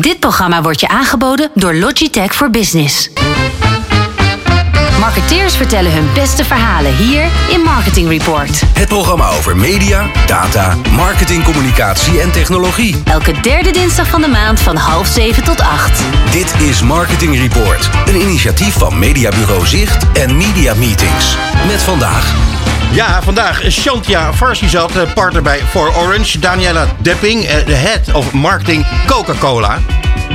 Dit programma wordt je aangeboden door Logitech voor Business. Marketeers vertellen hun beste verhalen hier in Marketing Report. Het programma over media, data, marketing, communicatie en technologie. Elke derde dinsdag van de maand van half zeven tot acht. Dit is Marketing Report, een initiatief van Mediabureau Zicht en Media Meetings. Met vandaag Ja, vandaag Shantia Farsizat, eh, partner bij For Orange. Daniela Depping, eh, de head of marketing Coca-Cola.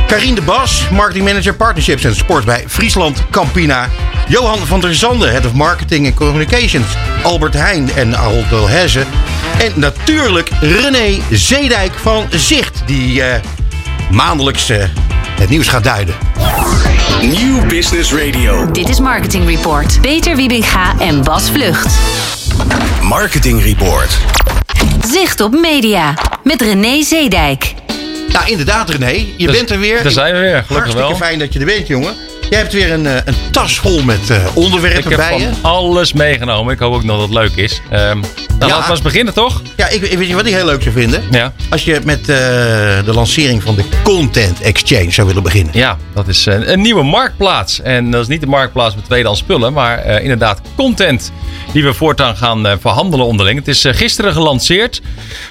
Karine de Bas, marketing manager partnerships en sport bij Friesland Campina. Johan van der Zanden, head of marketing en communications. Albert Heijn en Aldo Hezze. En natuurlijk René Zeedijk van Zicht, die eh, maandelijks eh, het nieuws gaat duiden. Nieuw Business Radio. Dit is Marketing Report. Peter Wiebinga en Bas Vlucht. Marketing Report. Zicht op media met René Zeedijk. Nou, inderdaad René, je Dus- bent er weer. daar zijn we weer, gelukkig Hartstikke wel. fijn dat je er bent, jongen. Jij hebt weer een, eh, een tas vol met eh, onderwerpen Ik heb bij je. van alles meegenomen. Ik hoop ook nog dat het leuk is. Ehm nou, laten we eens beginnen, toch? Ja, ik, ik- weet je wat ik heel leuk zou vinden? Ja. Als je met eh, de lancering van de Content Exchange zou willen beginnen. Ja, dat is een, een nieuwe marktplaats. En dat is niet de marktplaats met tweedehands spullen, maar inderdaad content die we voortaan gaan verhandelen onderling. Het is gisteren gelanceerd.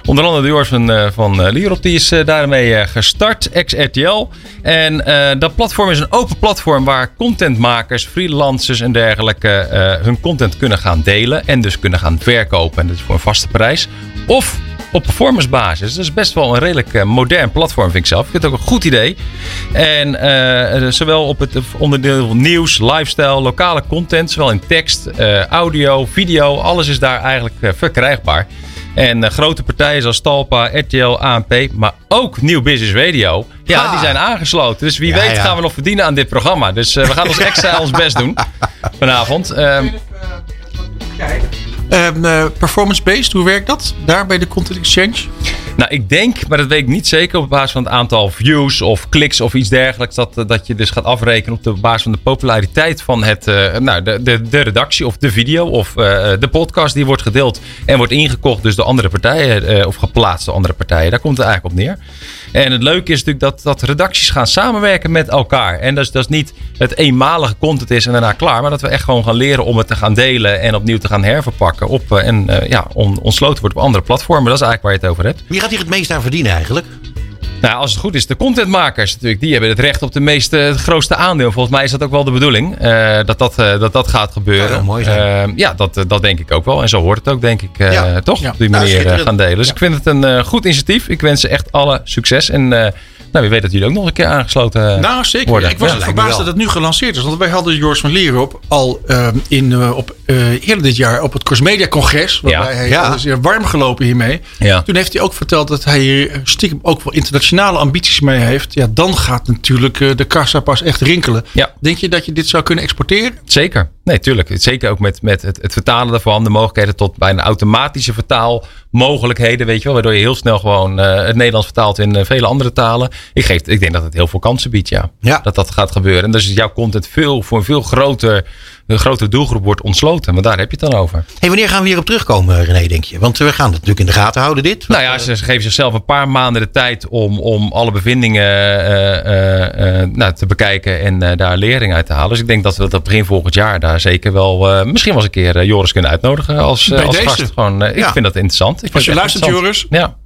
Onder andere de Joris van, van Lierop die is daarmee gestart, ex-RTL. En dat platform is een open platform waar contentmakers, freelancers en dergelijke eh, hun content kunnen gaan delen. En dus kunnen gaan verkopen. En dat is voor een vaste prijs. Of op performance basis. Dat is best wel een redelijk eh, modern platform, vind ik zelf. Ik vind het ook een goed idee. En eh, zowel op het onderdeel nieuws, lifestyle, lokale content, zowel in tekst, audio, video, alles is daar eigenlijk verkrijgbaar. En eh, grote partijen zoals Talpa, RTL, ANP, maar ook Nieuw Business Radio, ja, Ha. die zijn aangesloten. Dus wie Ja, weet ja. gaan we nog verdienen aan dit programma. Dus eh, we gaan ons extra ons best doen vanavond. Ehm, Ehm, eh, Performance-based, hoe werkt dat? Daar bij de Content Exchange? Nou, ik denk, maar dat weet ik niet zeker op basis van het aantal views of kliks of iets dergelijks. Dat, eh, dat je dus gaat afrekenen op de basis van de populariteit van het, eh, nou, de, de, de redactie of de video of eh, de podcast die wordt gedeeld en wordt ingekocht dus door andere partijen of geplaatst door andere partijen. Daar komt het eigenlijk op neer. En het leuke is natuurlijk dat, dat redacties gaan samenwerken met elkaar. En dat is, dat is niet het eenmalige content is en daarna klaar. Maar dat we echt gewoon gaan leren om het te gaan delen en opnieuw te gaan herverpakken. Op, en ja, on, ontsloten wordt op andere platformen. Dat is eigenlijk waar je het over hebt. Gaat hier het meest aan verdienen eigenlijk? Nou, als het goed is, de contentmakers natuurlijk. Die hebben het recht op de meeste, het grootste aandeel. Volgens mij is dat ook wel de bedoeling. eh, dat, dat, eh, dat dat gaat gebeuren. Mooi ja, dat, eh, dat denk ik ook wel. En zo hoort het ook, denk ik. Ja. Toch? Ja. Op die Nou, manier gaan delen. Dus ik vind het een goed initiatief. Ik wens ze echt alle succes. En nou, wie weet dat jullie ook nog een keer aangesloten eh, Nou, zeker. worden. ik was Ja. verbaasd dat het nu gelanceerd is. Want wij hadden Joris van Lierop al ehm, in, eh, op, eh, eerder dit jaar op het Cosmedia Congres. Waarbij Ja. hij Ja. zeer warm gelopen hiermee. Ja. Toen heeft hij ook verteld dat hij hier stiekem ook wel internationale ambities mee heeft. Ja, dan gaat natuurlijk eh, de kassa pas echt rinkelen. Ja. Denk je dat je dit zou kunnen exporteren? Zeker. Nee, tuurlijk. Zeker ook met, met het, het vertalen daarvan. De mogelijkheden tot bijna automatische vertaalmogelijkheden. Weet je wel. Waardoor je heel snel gewoon eh, het Nederlands vertaalt in eh, vele andere talen. Ik, geef, ik denk dat het heel veel kansen biedt, ja. Ja. Dat dat gaat gebeuren. En dus jouw content veel, voor een veel groter, een grotere doelgroep wordt ontsloten. Want daar heb je het dan over. Hey, wanneer gaan we hierop terugkomen, René, denk je? Want we gaan het natuurlijk in de gaten houden, dit. Nou ja, ze geven zichzelf een paar maanden de tijd om, om alle bevindingen eh, eh, eh, nou, te bekijken en eh, daar lering uit te halen. Dus ik denk dat we dat begin volgend jaar daar zeker wel, eh, misschien wel eens een keer eh, Joris kunnen uitnodigen als, eh, als deze. gast. Gewoon, eh, ik Ja. vind dat interessant. Ik vind Als je luistert. Joris. Ja,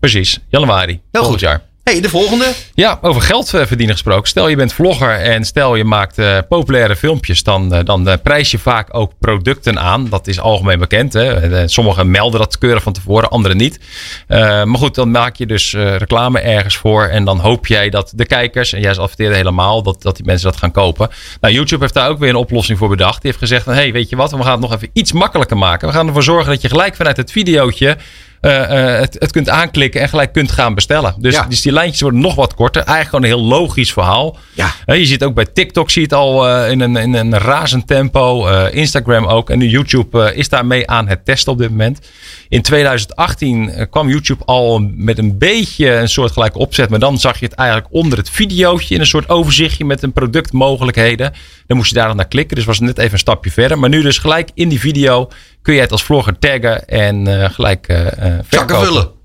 precies. Januari, volgend goed. jaar. De volgende. Ja, over geld eh, verdienen gesproken. Stel je bent vlogger en stel je maakt eh, populaire filmpjes. Dan, eh, dan prijs je vaak ook producten aan. Dat is algemeen bekend. Hè? Sommigen melden dat keurig van tevoren, anderen niet. Maar goed, dan maak je dus reclame ergens voor. En dan hoop jij dat de kijkers, en jij adverteerde helemaal, dat, dat die mensen dat gaan kopen. Nou, YouTube heeft daar ook weer een oplossing voor bedacht. Die heeft gezegd van, hey, weet je wat, we gaan het nog even iets makkelijker maken. We gaan ervoor zorgen dat je gelijk vanuit het videootje het, het kunt aanklikken en gelijk kunt gaan bestellen. Dus, Ja. dus die lijntjes worden nog wat korter. Eigenlijk gewoon een heel logisch verhaal. Ja. Eh, je ziet ook bij TikTok zie je het al eh, in, een, in een razend tempo. Eh, Instagram ook. En nu YouTube eh, is daarmee aan het testen op dit moment. In 2018 eh, kwam YouTube al met een beetje een soortgelijke opzet. Maar dan zag je het eigenlijk onder het videootje in een soort overzichtje met een productmogelijkheden. Dan moest je daar dan naar klikken. Dus was net even een stapje verder. Maar nu dus gelijk in die video kun je het als vlogger taggen en eh, gelijk eh, Zakken vullen.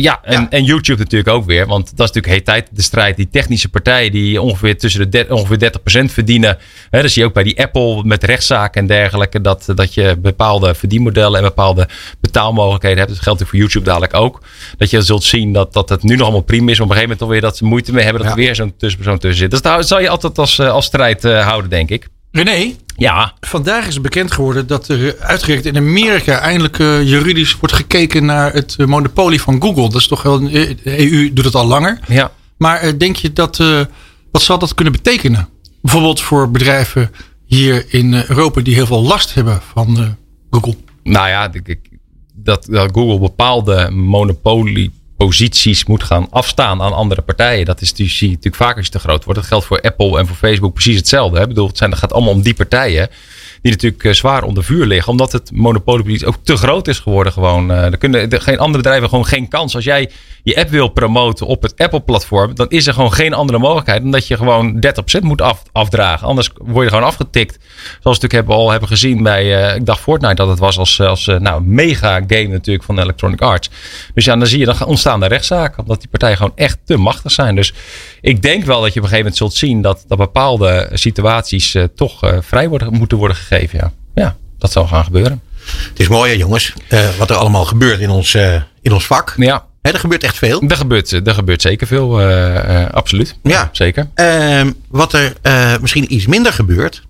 Ja, en, Ja. en YouTube natuurlijk ook weer. Want dat is natuurlijk heet tijd de strijd. Die technische partijen die ongeveer tussen de ongeveer 30% verdienen. Hè, dat zie je ook bij die Apple met rechtszaken en dergelijke. Dat, dat je bepaalde verdienmodellen en bepaalde betaalmogelijkheden hebt. Dat geldt natuurlijk voor YouTube dadelijk ook. Dat je zult zien dat, dat het nu nog allemaal prima is. Maar op een gegeven moment toch weer dat ze moeite mee hebben. Dat Ja. er weer zo'n tussenpersoon tussen zit. Dus daar zal je altijd als, eh, als strijd eh, houden, denk ik. René, Ja, vandaag is bekend geworden dat er uitgerekend in Amerika eindelijk eh, juridisch wordt gekeken naar het eh, monopolie van Google. Dat is toch wel, eh, de EU doet het al langer. ja. Maar denk je dat, eh, wat zal dat kunnen betekenen? Bijvoorbeeld voor bedrijven hier in Europa die heel veel last hebben van eh, Google. Nou ja, ik- ik- dat, dat Google bepaalde monopolieposities moet gaan afstaan aan andere partijen. Dat is die zie je natuurlijk vaker als je te groot wordt. Dat geldt voor Apple en voor Facebook precies hetzelfde. Hè? Bedoel, het, zijn, het gaat allemaal om die partijen die natuurlijk eh, zwaar onder vuur liggen. Omdat het monopoliepositie ook te groot is geworden gewoon. Eh, er kunnen er, geen andere bedrijven gewoon geen kans. Als jij je app wil promoten op het Apple-platform, dan is er gewoon geen andere mogelijkheid dan dat je gewoon 30% moet af, afdragen. Anders word je gewoon afgetikt. Zoals we natuurlijk hebben, al hebben gezien bij, eh, ik dacht Fortnite dat het was als, eh, als eh, nou, mega game natuurlijk van Electronic Arts. Dus ja, dan zie je, dan ontstaan er rechtszaken. Omdat die partijen gewoon echt te machtig zijn. Dus ik denk wel dat je op een gegeven moment zult zien dat, dat bepaalde situaties eh, toch eh, vrij worden, moeten worden gegeven. Ja. ja, dat zal gaan gebeuren. Het is mooi hè jongens, eh, wat er allemaal gebeurt in ons, eh, in ons vak. Ja, Hè, er gebeurt echt veel. er gebeurt, er gebeurt zeker veel. eh, eh, absoluut. Ja. Zeker. Ehm, wat er eh, misschien iets minder gebeurt,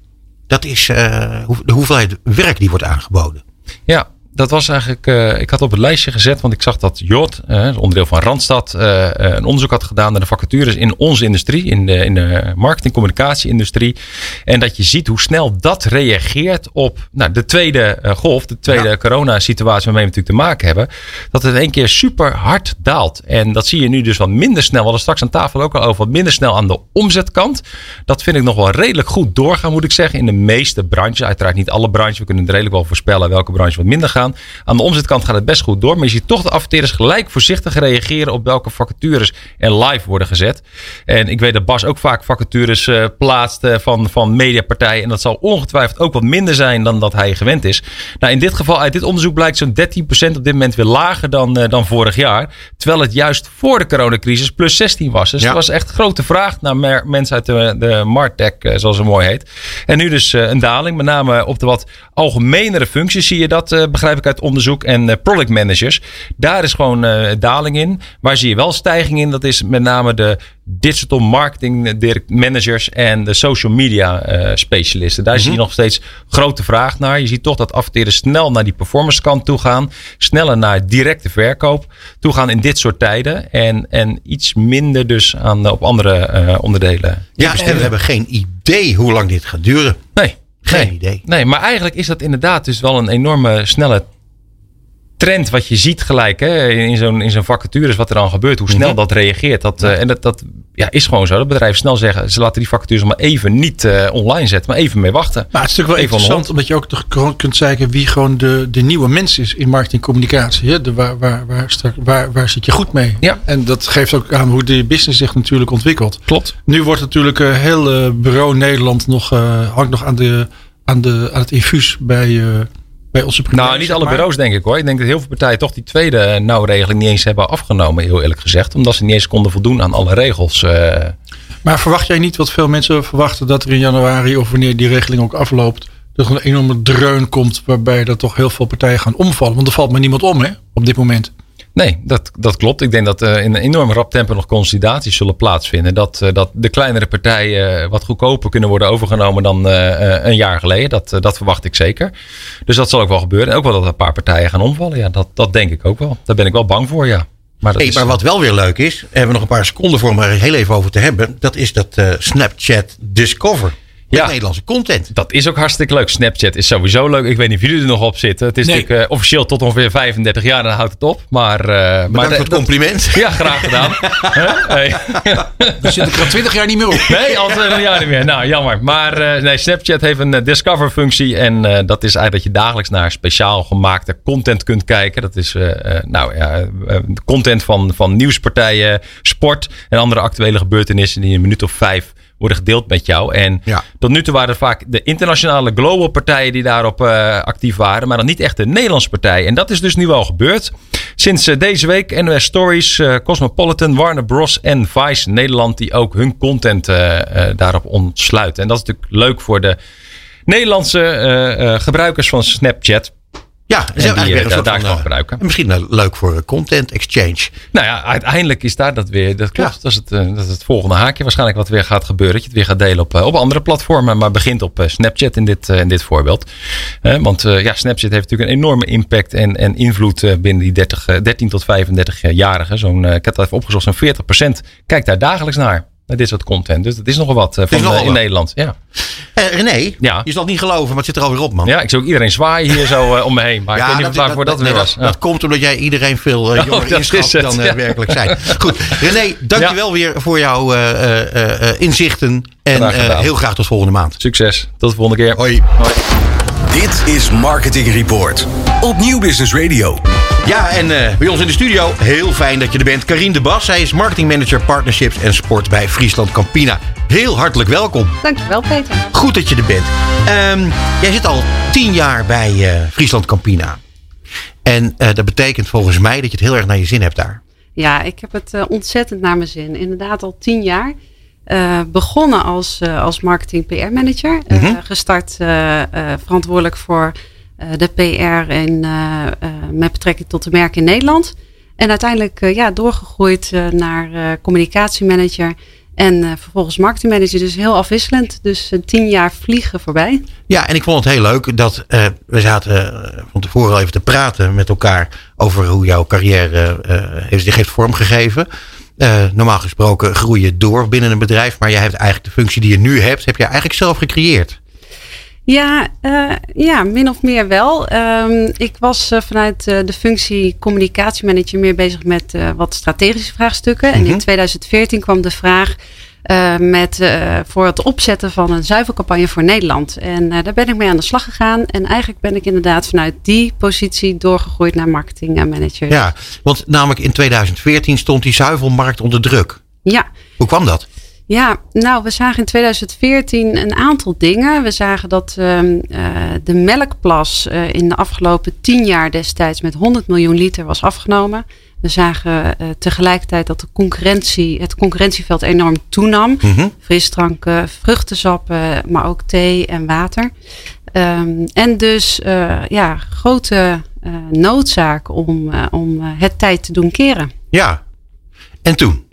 dat is eh, hoe- de hoeveelheid werk die wordt aangeboden. Ja, dat was eigenlijk. eh, ik had op het lijstje gezet, want ik zag dat Jot, eh, onderdeel van Randstad, eh, een onderzoek had gedaan naar de vacatures in onze industrie, in de, in de marketing-communicatie-industrie. En dat je ziet hoe snel dat reageert op nou, de tweede golf, de tweede Ja. coronasituatie waarmee we natuurlijk te maken hebben. Dat het in één keer super hard daalt. En dat zie je nu dus wat minder snel. We hadden straks aan tafel ook al over wat minder snel aan de omzetkant. Dat vind ik nog wel redelijk goed doorgaan, moet ik zeggen. In de meeste branches. Uiteraard niet alle branches. We kunnen het redelijk wel voorspellen welke branches wat minder gaan. Aan de omzetkant gaat het best goed door. Maar je ziet toch de adverteerders gelijk voorzichtig reageren op welke vacatures er live worden gezet. En ik weet dat Bas ook vaak vacatures eh, plaatst eh, van, van mediapartijen. En dat zal ongetwijfeld ook wat minder zijn dan dat hij gewend is. Nou, in dit geval, uit dit onderzoek blijkt zo'n 13% op dit moment weer lager dan, eh, dan vorig jaar. Terwijl het juist voor de coronacrisis plus 16 was. Dus Ja. er was echt grote vraag naar mensen uit de, de Martech, zoals het mooi heet. En nu dus een daling, met name op de wat algemenere functies zie je dat, eh, begrijp ik uit onderzoek. En eh, product managers, daar is gewoon eh, daling in. Waar zie je wel stijging in? Dat is met name de digital marketing direct managers en de social media eh, specialisten. Daar zie je nog steeds grote vraag naar. Je ziet toch dat adverteerders snel naar die performance kant toe gaan. Sneller naar directe verkoop toe gaan in dit soort tijden. En, en iets minder dus aan, op andere eh, onderdelen. Ja, en we hebben geen idee hoe lang dit gaat duren. Nee. Geen nee. idee. Nee, maar eigenlijk is dat inderdaad dus wel een enorme snelle trend wat je ziet gelijk hè, in zo'n in zo'n vacatures wat er dan gebeurt, hoe snel Mhm. dat reageert. Dat, eh, en dat, dat ja, is gewoon zo. Dat bedrijven snel zeggen, ze laten die vacatures maar even niet eh, online zetten, maar even mee wachten. Maar het is natuurlijk wel Even interessant, omdat je ook toch kunt zeggen wie gewoon de, de nieuwe mens is in marketingcommunicatie. Hè? De, waar, waar, waar, waar, waar zit je goed mee? Ja. En dat geeft ook aan hoe de business zich natuurlijk ontwikkelt. Klopt. Nu wordt natuurlijk eh, heel bureau Nederland nog, hangt nog aan, de, aan, de, aan het infuus bij, bij onze Nou, niet alle maar. bureaus denk ik hoor. Ik denk dat heel veel partijen toch die tweede nauwregeling niet eens hebben afgenomen, heel eerlijk gezegd. Omdat ze niet eens konden voldoen aan alle regels. eh. Maar verwacht jij niet wat veel mensen verwachten dat er in januari of wanneer die regeling ook afloopt, dat er een enorme dreun komt waarbij er toch heel veel partijen gaan omvallen? Want er valt maar niemand om hè, op dit moment. Nee, dat, dat klopt. Ik denk dat er in een enorm rap tempo nog consolidaties zullen plaatsvinden. Dat, eh, dat de kleinere partijen eh, wat goedkoper kunnen worden overgenomen dan een jaar geleden. Dat, dat verwacht ik zeker. Dus dat zal ook wel gebeuren. En ook wel dat een paar partijen gaan omvallen. Ja, dat, dat denk ik ook wel. Daar ben ik wel bang voor, ja. Maar, dat Hey, is, maar wat wel weer leuk is, hebben we nog een paar seconden voor om er heel even over te hebben. Dat is dat Snapchat Discover. Met Ja. Nederlandse content. Dat is ook hartstikke leuk. Snapchat is sowieso leuk. Ik weet niet of jullie er nog op zitten. Het is Nee. natuurlijk eh, officieel tot ongeveer 35 jaar. Dan houdt het op. Maar, eh, maar Bedankt voor het dat- compliment. Ja, graag gedaan. Hè? Hey. Dan zit ik er al twintig jaar niet meer op. Nee, al twee jaar niet meer. Nou, jammer. Maar eh, nee, Snapchat heeft een eh, discover-functie. En eh, dat is eigenlijk dat je dagelijks naar speciaal gemaakte content kunt kijken. Dat is eh, eh, nou, ja, content van, van nieuwspartijen, sport en andere actuele gebeurtenissen die in een minuut of vijf worden gedeeld met jou. En Ja. tot nu toe waren het vaak de internationale global partijen die daarop eh, actief waren, maar dan niet echt de Nederlandse partijen. En dat is dus nu wel gebeurd. Sinds eh, deze week NOS Stories, eh, Cosmopolitan, Warner Bros. en Vice Nederland die ook hun content daarop ontsluiten. En dat is natuurlijk leuk voor de Nederlandse gebruikers van Snapchat. Ja, En die eh, daar kan eh, gebruiken. Misschien eh, leuk voor content exchange. Nou ja, uiteindelijk is daar dat weer. Dat klopt. Ja. Dat, is het, dat is het volgende haakje waarschijnlijk wat weer gaat gebeuren. Dat je het weer gaat delen op, op andere platformen. Maar begint op Snapchat in dit, in dit voorbeeld. Eh, want ja, Snapchat heeft natuurlijk een enorme impact en, en invloed binnen die 30, eh, 13 tot 35-jarigen. Zo'n, ik heb dat even opgezocht, zo'n 40% kijkt daar dagelijks naar. Naar dit soort content. Dus dat is nogal wat eh, is van, nogal eh, in wat. Nederland. Ja. Eh, René, Ja. je zal het niet geloven, maar het zit er alweer op, man. ja, ik zie ook iedereen zwaaien hier zo om me heen. Maar ik weet niet of waarvoor dat, nee, weer was. dat, dat komt omdat jij iedereen veel eh, jonger Oh, dat inschat is het, dan eh, ja. werkelijk zijn. Goed, René, dankjewel weer voor jouw eh, eh, eh, inzichten. En eh, heel graag tot volgende maand. Succes. Tot de volgende keer. Hoi. Dit is Marketing Report op Nieuw Business Radio. Ja, en eh, bij ons in de studio, heel fijn dat je er bent. Karin de Bas, zij is marketingmanager partnerships en sport bij Friesland Campina. Heel hartelijk welkom. Dankjewel, Peter. Goed dat je er bent. Ehm, jij zit al tien jaar bij eh, Friesland Campina. En eh, dat betekent volgens mij dat je het heel erg naar je zin hebt daar. Ja, ik heb het ontzettend naar mijn zin. Inderdaad, al tien jaar. Begonnen als, als marketing PR-manager. Eh, Mhm. gestart verantwoordelijk voor de PR en, eh, eh, met betrekking tot de merken in Nederland. En uiteindelijk eh, ja, doorgegroeid eh, naar eh, communicatiemanager en eh, vervolgens marketingmanager. Dus heel afwisselend. Dus eh, tien jaar vliegen voorbij. Ja, en ik vond het heel leuk dat eh, we zaten eh, van tevoren al even te praten met elkaar over hoe jouw carrière eh, heeft, zich heeft vormgegeven. Eh, normaal gesproken groei je door binnen een bedrijf, maar jij hebt eigenlijk de functie die je nu hebt, heb je eigenlijk zelf gecreëerd. Ja, eh, ja, min of meer wel. Ehm, ik was eh, vanuit eh, de functie communicatiemanager meer bezig met wat strategische vraagstukken. En Mhm. in 2014 kwam de vraag met, voor het opzetten van een zuivelcampagne voor Nederland. En daar ben ik mee aan de slag gegaan. En eigenlijk ben ik inderdaad vanuit die positie doorgegroeid naar marketingmanager. Ja, want namelijk in 2014 stond die zuivelmarkt onder druk. ja. Hoe kwam dat? Ja, nou, we zagen in 2014 een aantal dingen. We zagen dat ehm, eh, de melkplas eh, in de afgelopen 10 jaar destijds met 100 miljoen liter was afgenomen. We zagen eh, tegelijkertijd dat de concurrentie, het concurrentieveld enorm toenam. Mhm. Frisdranken, vruchtensappen, maar ook thee en water. Ehm, en dus ja, grote noodzaak om, om het tijd te doen keren. Ja. En toen?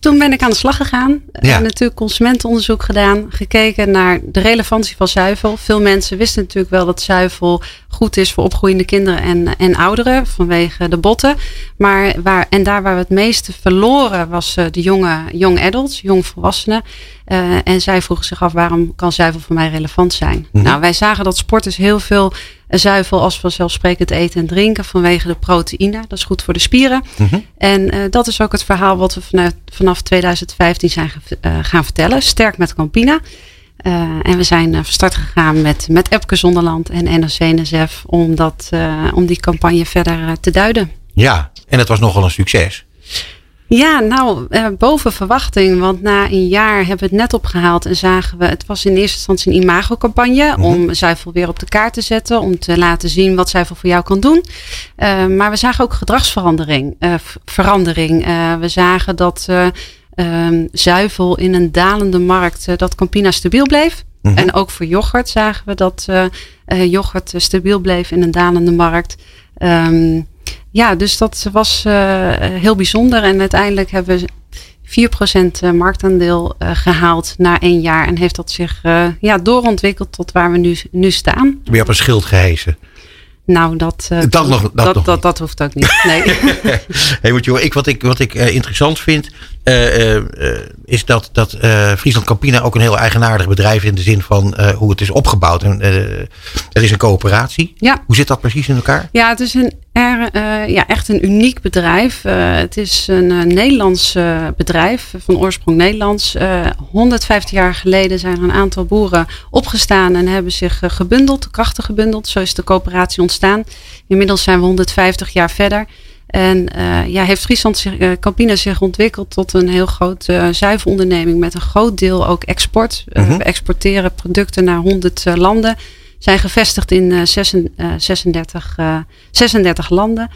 Toen ben ik aan de slag gegaan. Ja. Natuurlijk consumentenonderzoek gedaan. Gekeken naar de relevantie van zuivel. Veel mensen wisten natuurlijk wel dat zuivel goed is voor opgroeiende kinderen en, en ouderen. Vanwege de botten. Maar waar, en daar waar we het meeste verloren was eh, de jonge young adults, jong volwassenen. Eh, en zij vroegen zich af waarom kan zuivel voor mij relevant zijn. Mhm. Nou, wij zagen dat sporters heel veel zuivel als vanzelfsprekend eten en drinken vanwege de proteïne. Dat is goed voor de spieren. Mhm. En eh, dat is ook het verhaal wat we vanuit, vanaf 2015 zijn eh, gaan vertellen. Sterk met Campina. Eh, en we zijn van start gegaan met, met Epke Zonderland en NRC-NSF om, dat, om die campagne verder te duiden. Ja, en het was nogal een succes. Ja, nou, eh, boven verwachting. Want na een jaar hebben we het net opgehaald en zagen we... Het was in eerste instantie een imagocampagne Mhm. om zuivel weer op de kaart te zetten. Om te laten zien wat zuivel voor jou kan doen. Eh, maar we zagen ook gedragsverandering. eh, verandering. We zagen dat eh, ehm, zuivel in een dalende markt... dat Campina stabiel bleef. Mhm. En ook voor yoghurt zagen we dat yoghurt stabiel bleef in een dalende markt. Ehm, ja, dus dat was eh, heel bijzonder. En uiteindelijk hebben we 4% eh, marktaandeel eh, gehaald na één jaar. En heeft dat zich ja, doorontwikkeld tot waar we nu, nu staan. Weer op een schild gehesen. Nou, dat, Dat nog- dat dat, nog dat, hoeft ook niet. Nee. Hey, want joh, ik, wat ik, wat ik interessant vind, eh, eh, eh, is dat, dat Friesland Campina ook een heel eigenaardig bedrijf in de zin van hoe het is opgebouwd. En, er is een coöperatie. ja. Hoe zit dat precies in elkaar? Ja, het is een, er, ja, echt een uniek bedrijf. Het is een Nederlands bedrijf, van oorsprong Nederlands. Eh 150 jaar geleden zijn er een aantal boeren opgestaan en hebben zich gebundeld, krachten gebundeld. Zo is de coöperatie ontstaan. Inmiddels zijn we 150 jaar verder. En eh, ja, heeft Friesland zich, eh, Campina zich ontwikkeld tot een heel groot eh zuivelonderneming met een groot deel ook export. Mhm. we exporteren producten naar 100 eh, landen zijn gevestigd in uh, 36, 36 landen.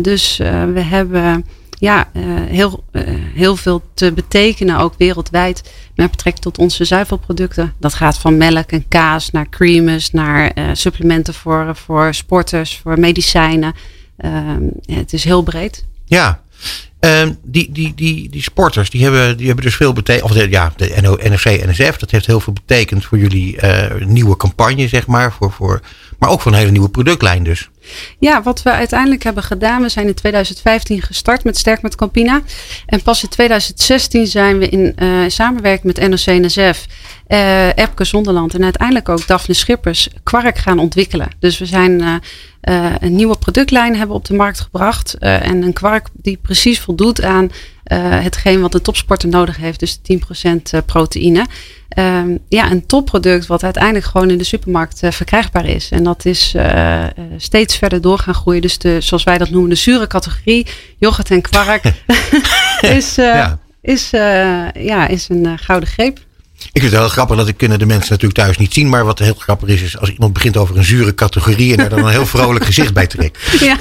dus we hebben ja, heel, heel veel te betekenen, ook wereldwijd, met betrekking tot onze zuivelproducten. Dat gaat van melk en kaas naar creamers, naar supplementen voor, voor sporters, voor medicijnen. Ehm, het is heel breed. Ja, Ehm, die, die, die, die sporters, die hebben, die hebben dus veel betekend. Of de, ja, de NFC, NSF, dat heeft heel veel betekend voor jullie uh, nieuwe campagne, zeg maar. Voor, voor, maar ook voor een hele nieuwe productlijn dus. Ja, wat we uiteindelijk hebben gedaan. We zijn in 2015 gestart met Sterk met Campina. En pas in 2016 zijn we in uh, samenwerking met NOC-NSF, eh, Epke Zonderland en uiteindelijk ook Daphne Schippers kwark gaan ontwikkelen. Dus we zijn uh, een nieuwe productlijn hebben op de markt gebracht. en een kwark die precies voldoet aan hetgeen wat de topsporter nodig heeft. Dus 10% proteïne. Ehm, ja, een topproduct wat uiteindelijk gewoon in de supermarkt verkrijgbaar is. En dat is steeds verder door gaan groeien. Dus de, zoals wij dat noemen, de zure categorie, yoghurt en kwark, is, uh, ja. is, ja, is een gouden greep. Ik vind het heel grappig, dat ik kunnen de mensen natuurlijk thuis niet zien. Maar wat heel grappig is, is als iemand begint over een zure categorie en daar dan een heel vrolijk gezicht bij trekt. Ja.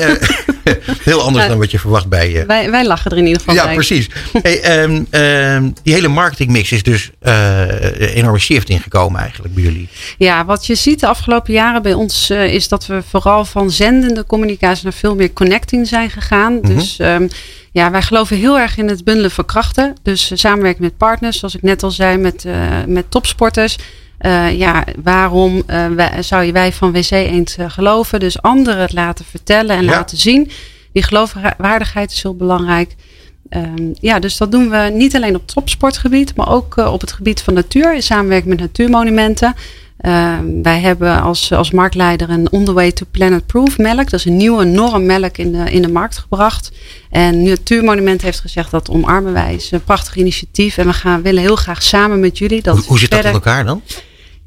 heel anders dan wat je verwacht bij je. Wij, wij lachen er in ieder geval ja, precies. Hey, um, um, die hele marketingmix is dus uh, enorme shift ingekomen eigenlijk bij jullie. Ja, wat je ziet de afgelopen jaren bij ons is dat we vooral van zendende communicatie naar veel meer connecting zijn gegaan. Mm -hmm. Dus um, ja, wij geloven heel erg in het bundelen van krachten. Dus samenwerken met partners, zoals ik net al zei, met, uh, met topsporters. Uh, ja, waarom uh, wij, zou je wij van WC Eend geloven? Dus anderen het laten vertellen en ja. laten zien. Die geloofwaardigheid is heel belangrijk. Um, ja, dus dat doen we niet alleen op topsportgebied, maar ook op het gebied van natuur in samenwerking met natuurmonumenten. Uh, wij hebben als, als marktleider een On the Way to Planet Proof melk. Dat is een nieuwe norm melk in de, in de markt gebracht. En Natuurmonument heeft gezegd dat omarmen wij. Is een prachtig initiatief. En we gaan, willen heel graag samen met jullie. Dat hoe, hoe zit dat in elkaar dan?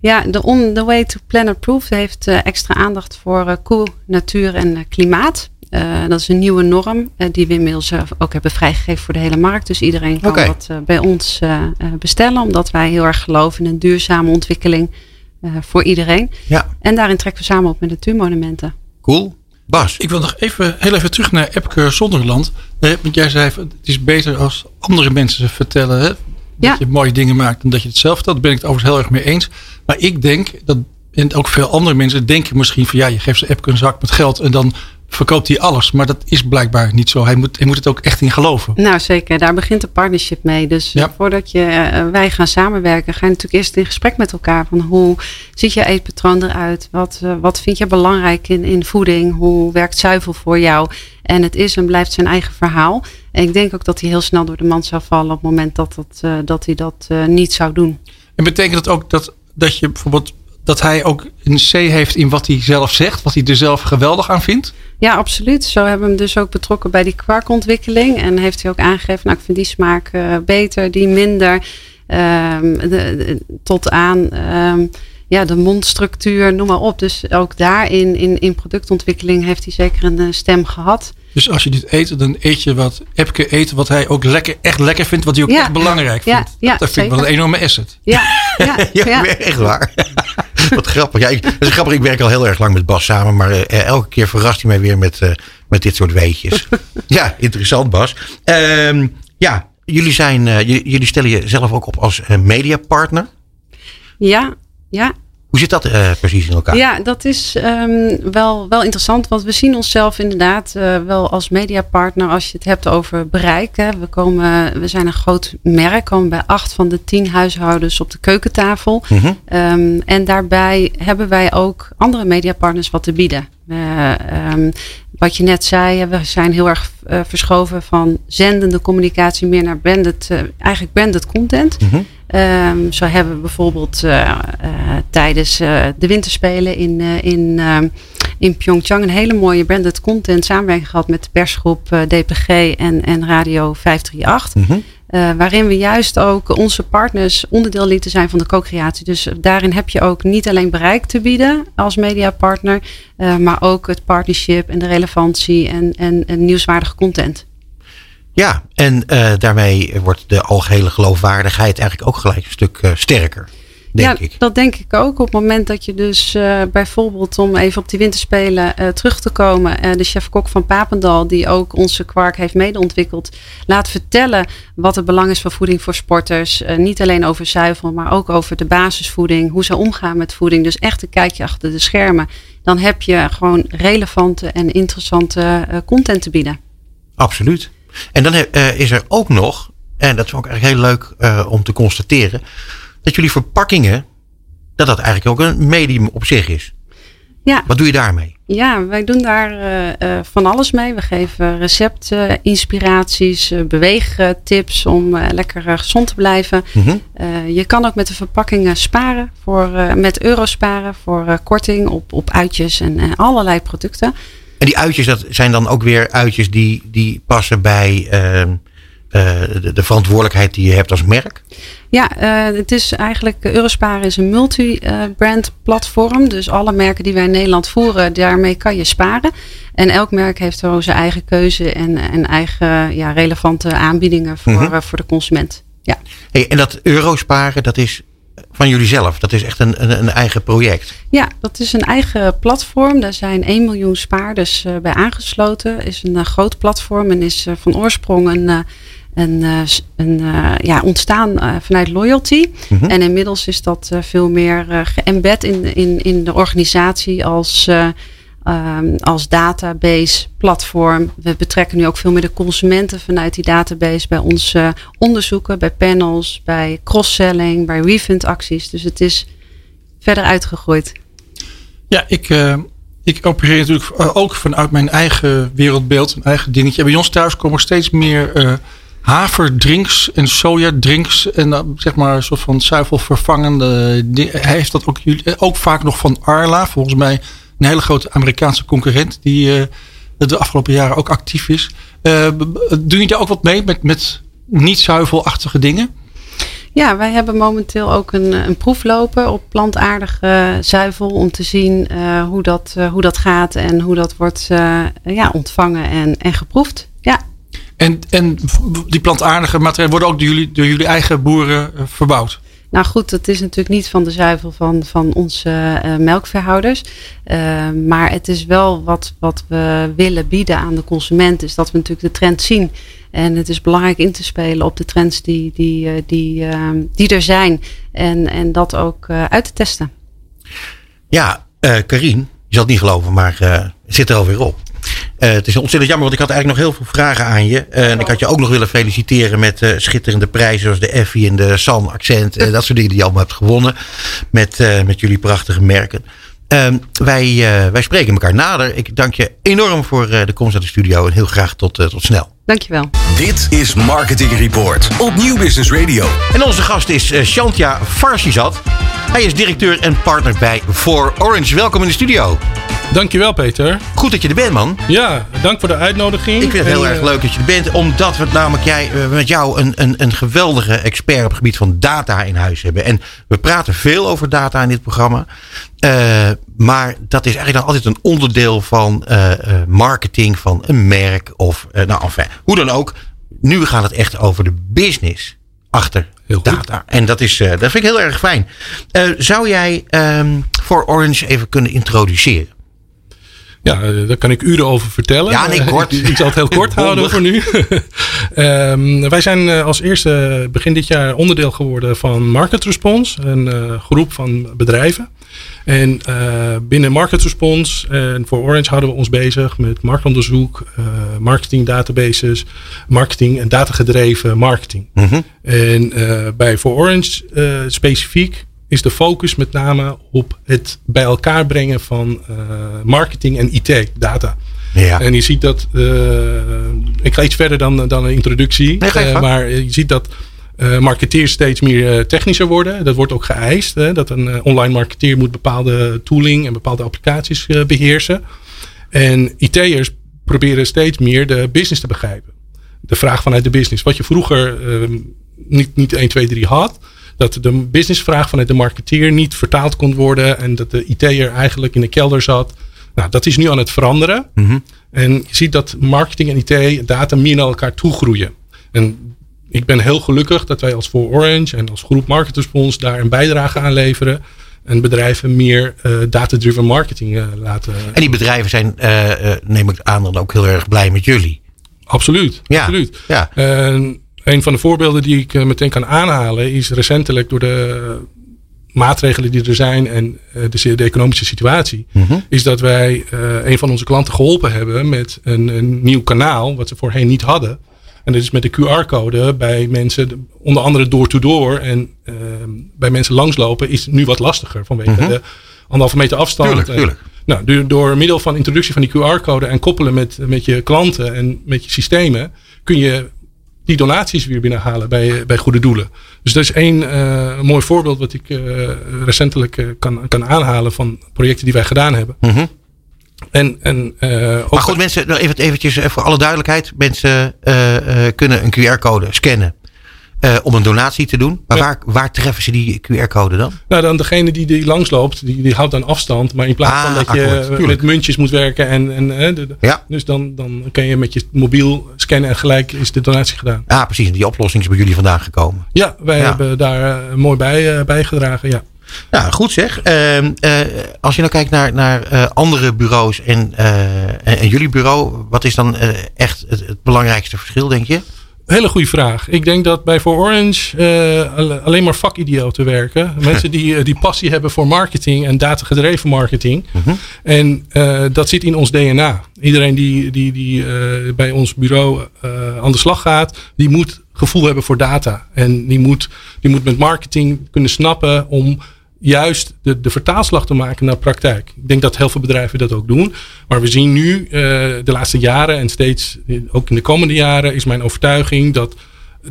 Ja, de On the Way to Planet Proof heeft uh, extra aandacht voor uh, koe, natuur en uh, klimaat. Uh, dat is een nieuwe norm uh, die we inmiddels uh, ook hebben vrijgegeven voor de hele markt. Dus iedereen kan okay. dat bij ons bestellen. Omdat wij heel erg geloven in een duurzame ontwikkeling voor iedereen. Ja. En daarin trekken we samen op met natuurmonumenten. Cool. Bas. Ik wil nog even, heel even terug naar Epke Zonderland. want jij zei, het is beter als andere mensen vertellen... Hè, dat ja. je mooie dingen maakt dan dat je het zelf vertelt. Daar ben ik het overigens heel erg mee eens. Maar ik denk, dat, en ook veel andere mensen denken misschien van... ja, je geeft ze Epke een zak met geld en dan verkoopt hij alles. Maar dat is blijkbaar niet zo. Hij moet, hij moet het ook echt in geloven. Nou zeker, daar begint de partnership mee. Dus ja. voordat je, uh, wij gaan samenwerken, ga je natuurlijk eerst in gesprek met elkaar. Van hoe ziet je eetpatroon eruit? Wat, uh, wat vind je belangrijk in, in voeding? Hoe werkt zuivel voor jou? En het is en blijft zijn eigen verhaal. En ik denk ook dat hij heel snel door de mand zou vallen op het moment dat, dat, uh, dat hij dat niet zou doen. En betekent dat ook dat, dat je bijvoorbeeld dat hij ook een C heeft in wat hij zelf zegt, wat hij er zelf geweldig aan vindt? Ja, absoluut. Zo hebben we hem dus ook betrokken bij die kwarkontwikkeling. En heeft hij ook aangegeven, nou ik vind die smaak uh, beter, die minder. Um, de, tot aan um, ja, de mondstructuur, noem maar op. Dus ook daarin, in, in productontwikkeling, heeft hij zeker een uh, stem gehad. Dus als je dit eet, dan eet je wat Epke eet, wat hij ook lekker, echt lekker vindt, wat hij ook ja. echt belangrijk vindt. Ja, dat vind ik wel een enorme asset. Ja, ja, ja, ja. echt waar. wat grappig. Ja, ik, dat is grappig. Ik werk al heel erg lang met Bas samen, maar uh, elke keer verrast hij mij weer met, uh, met dit soort weetjes. ja, interessant Bas. Uh, ja, jullie, zijn, uh, jullie stellen jezelf ook op als mediapartner. Ja, ja. Hoe zit dat uh, precies in elkaar? Ja, dat is um, wel, wel interessant. Want we zien onszelf inderdaad uh, wel als mediapartner als je het hebt over bereik. Hè. We, komen, we zijn een groot merk, komen bij acht van de tien huishoudens op de keukentafel. Mm -hmm. um, en daarbij hebben wij ook andere mediapartners wat te bieden. Uh, um, wat je net zei, we zijn heel erg uh, verschoven van zendende communicatie meer naar branded, eigenlijk branded content. Mm -hmm. Um, zo hebben we bijvoorbeeld uh, uh, tijdens uh, de winterspelen in, in, in Pyeongchang een hele mooie branded content samenwerking gehad met de persgroep DPG en, en Radio 538. Mm -hmm. waarin we juist ook onze partners onderdeel lieten zijn van de co-creatie. Dus daarin heb je ook niet alleen bereik te bieden als mediapartner, maar ook het partnership en de relevantie en, en, en nieuwswaardige content. Ja, en uh, daarmee wordt de algehele geloofwaardigheid eigenlijk ook gelijk een stuk uh, sterker. denk ja, ik. dat denk ik ook. Op het moment dat je dus uh, bijvoorbeeld, om even op die winterspelen uh, terug te komen, uh, de chef-kok van Papendal, die ook onze kwark heeft medeontwikkeld, laat vertellen wat het belang is van voeding voor sporters. niet alleen over zuivel, maar ook over de basisvoeding, hoe ze omgaan met voeding. Dus echt een kijkje achter de schermen. Dan heb je gewoon relevante en interessante content te bieden. Absoluut. En dan is er ook nog, en dat vond ik eigenlijk heel leuk om te constateren dat jullie verpakkingen, dat dat eigenlijk ook een medium op zich is. Ja. Wat doe je daarmee? Ja, wij doen daar uh, uh, van alles mee. We geven recepten, inspiraties, beweegtips om lekker gezond te blijven. Mm -hmm. je kan ook met de verpakkingen sparen, voor, met euro sparen voor korting op, op uitjes en allerlei producten. En die uitjes, dat zijn dan ook weer uitjes die, die passen bij ehm, de, de verantwoordelijkheid die je hebt als merk? Ja, uh, het is eigenlijk, Eurosparen is een multi-brand platform. Dus alle merken die wij in Nederland voeren, daarmee kan je sparen. En elk merk heeft zo zijn eigen keuze en, en eigen ja, relevante aanbiedingen voor, mm -hmm. voor de consument. Ja. Hey, en dat Eurosparen, dat is van jullie zelf. Dat is echt een, een, een, eigen project. Ja, dat is een eigen platform. Daar zijn 1 miljoen spaarders uh, bij aangesloten. Is een uh, groot platform en is uh, van oorsprong een een, een, ja, ontstaan vanuit loyalty. Mm -hmm. En inmiddels is dat veel meer geëmbed in, in, in de organisatie als, um, als database platform. We betrekken nu ook veel meer de consumenten vanuit die database bij onze onderzoeken, bij panels, bij cross-selling, bij refund acties. Dus het is verder uitgegroeid. Ja, ik, uh, ik opereer natuurlijk ook vanuit mijn eigen wereldbeeld, een eigen dingetje. Bij ons thuis komen steeds meer haverdrinks en sojadrinks en zeg maar een soort van zuivelvervangende. Hij heeft dat ook, ook vaak nog van Arla, volgens mij een hele grote Amerikaanse concurrent die uh, de afgelopen jaren ook actief is. Uh, doe je daar ook wat mee met, met niet zuivelachtige dingen? Ja, wij hebben momenteel ook een, een proef lopen op plantaardige zuivel om te zien uh, hoe, dat, hoe dat gaat en hoe dat wordt ja, ontvangen en, en geproefd. Ja. En, en die plantaardige materialen worden ook door jullie, door jullie eigen boeren verbouwd? Nou goed, dat is natuurlijk niet van de zuivel van, van onze uh, melkveehouders. Uh, maar het is wel wat, wat we willen bieden aan de consument. Is dat we natuurlijk de trend zien. En het is belangrijk in te spelen op de trends die, die, uh, die, die er zijn. En, en dat ook uit te testen. Ja, Karine, je zal het niet geloven, maar het zit er alweer op. Uh, het is ontzettend jammer, want ik had eigenlijk nog heel veel vragen aan je. Uh, en ik had je ook nog willen feliciteren met uh, schitterende prijzen zoals de Effie en de San Accent. en dat soort dingen die je allemaal hebt gewonnen met, met jullie prachtige merken. Ehm, wij, wij spreken elkaar nader. Ik dank je enorm voor de komst naar de studio en heel graag tot, tot snel. Dankjewel. Dit is Marketing Report op Nieuw Business Radio. En onze gast is Shantja Farsizat. Hij is directeur en partner bij For Orange. Welkom in de studio. Dankjewel Peter. Goed dat je er bent man. Ja, dank voor de uitnodiging. Ik vind het heel en, erg leuk dat je er bent. Omdat we namelijk jij, met jou een, een, een geweldige expert op het gebied van data in huis hebben. En we praten veel over data in dit programma. Uh, maar dat is eigenlijk dan altijd een onderdeel van uh, uh, marketing van een merk. Of nou enfin, hoe dan ook. Nu gaat het echt over de business achter data. En dat, is, dat vind ik heel erg fijn. zou jij um, voor Orange even kunnen introduceren? Ja, daar kan ik uren over vertellen. Ja, nee, kort. Ik zal het heel kort houden voor nu. um, wij zijn als eerste begin dit jaar onderdeel geworden van Market Response, een uh, groep van bedrijven. En uh, binnen Market Response en voor Orange houden we ons bezig met marktonderzoek, uh, marketing databases, marketing en datagedreven marketing. Mm -hmm. En bij voor Orange specifiek is de focus met name op het bij elkaar brengen van uh, marketing en IT, data. Ja. En je ziet dat, uh, ik ga iets verder dan, dan een introductie, nee, uh, maar je ziet dat marketeers steeds meer technischer worden. Dat wordt ook geëist, hè, dat een online marketeer moet bepaalde tooling en bepaalde applicaties beheersen. En IT'ers proberen steeds meer de business te begrijpen. De vraag vanuit de business. Wat je vroeger niet, niet 1, 2, 3 had, dat de businessvraag vanuit de marketeer niet vertaald kon worden en dat de IT'er eigenlijk in de kelder zat. Nou, dat is nu aan het veranderen. Mm -hmm. En je ziet dat marketing en IT data meer naar elkaar toe groeien. En ik ben heel gelukkig dat wij als For Orange en als groep Market Response daar een bijdrage aan leveren. En bedrijven meer uh, data-driven marketing uh, laten. En die bedrijven zijn, uh, neem ik aan, dan ook heel erg blij met jullie. Absoluut. Ja. absoluut. Ja. Een van de voorbeelden die ik meteen kan aanhalen is recentelijk door de maatregelen die er zijn en de, de economische situatie, Mm -hmm. is dat wij een van onze klanten geholpen hebben met een, een nieuw kanaal, wat ze voorheen niet hadden. En dat is met de QR-code bij mensen, onder andere door-to-door en uh, bij mensen langslopen, is nu wat lastiger vanwege Mm -hmm. de anderhalve meter afstand. Tuurlijk, tuurlijk. Nou, door, door, middel van introductie van die QR-code en koppelen met, met je klanten en met je systemen, kun je die donaties weer binnenhalen bij, bij goede doelen. Dus dat is één uh, mooi voorbeeld wat ik uh, recentelijk kan, kan aanhalen van projecten die wij gedaan hebben. Mm -hmm. En, en, ook maar goed, mensen, nou even, eventjes voor alle duidelijkheid. Mensen kunnen een QR-code scannen om een donatie te doen. Maar Ja. waar, waar treffen ze die QR-code dan? Nou, dan degene die, die langsloopt, die, die houdt dan afstand. Maar in plaats Ah, van dat je akkoord, eh, tuurlijk. met muntjes moet werken en, en eh, de- Ja. dus dan, dan kan je met je mobiel scannen en gelijk is de donatie gedaan. Ah, precies. En die oplossing is bij jullie vandaan gekomen. Ja, wij Ja. hebben daar eh, mooi bij bijgedragen. Ja. Nou, goed zeg. Ehm, eh, als je nou kijkt naar, naar eh, andere bureaus en, eh, en, en jullie bureau, wat is dan eh, echt het, het belangrijkste verschil, denk je? Hele goede vraag. Ik denk dat bij For Orange eh, alle- alleen maar vakidioten werken. Mensen die, eh, die passie hebben voor marketing en datagedreven marketing. Mhm. En eh, dat zit in ons DNA. Iedereen die, die, die bij ons bureau aan de slag gaat, die moet gevoel hebben voor data. En die moet, die moet met marketing kunnen snappen om juist de, de vertaalslag te maken naar praktijk. Ik denk dat heel veel bedrijven dat ook doen. Maar we zien nu eh, de laatste jaren en steeds, eh, ook in de komende jaren, is mijn overtuiging dat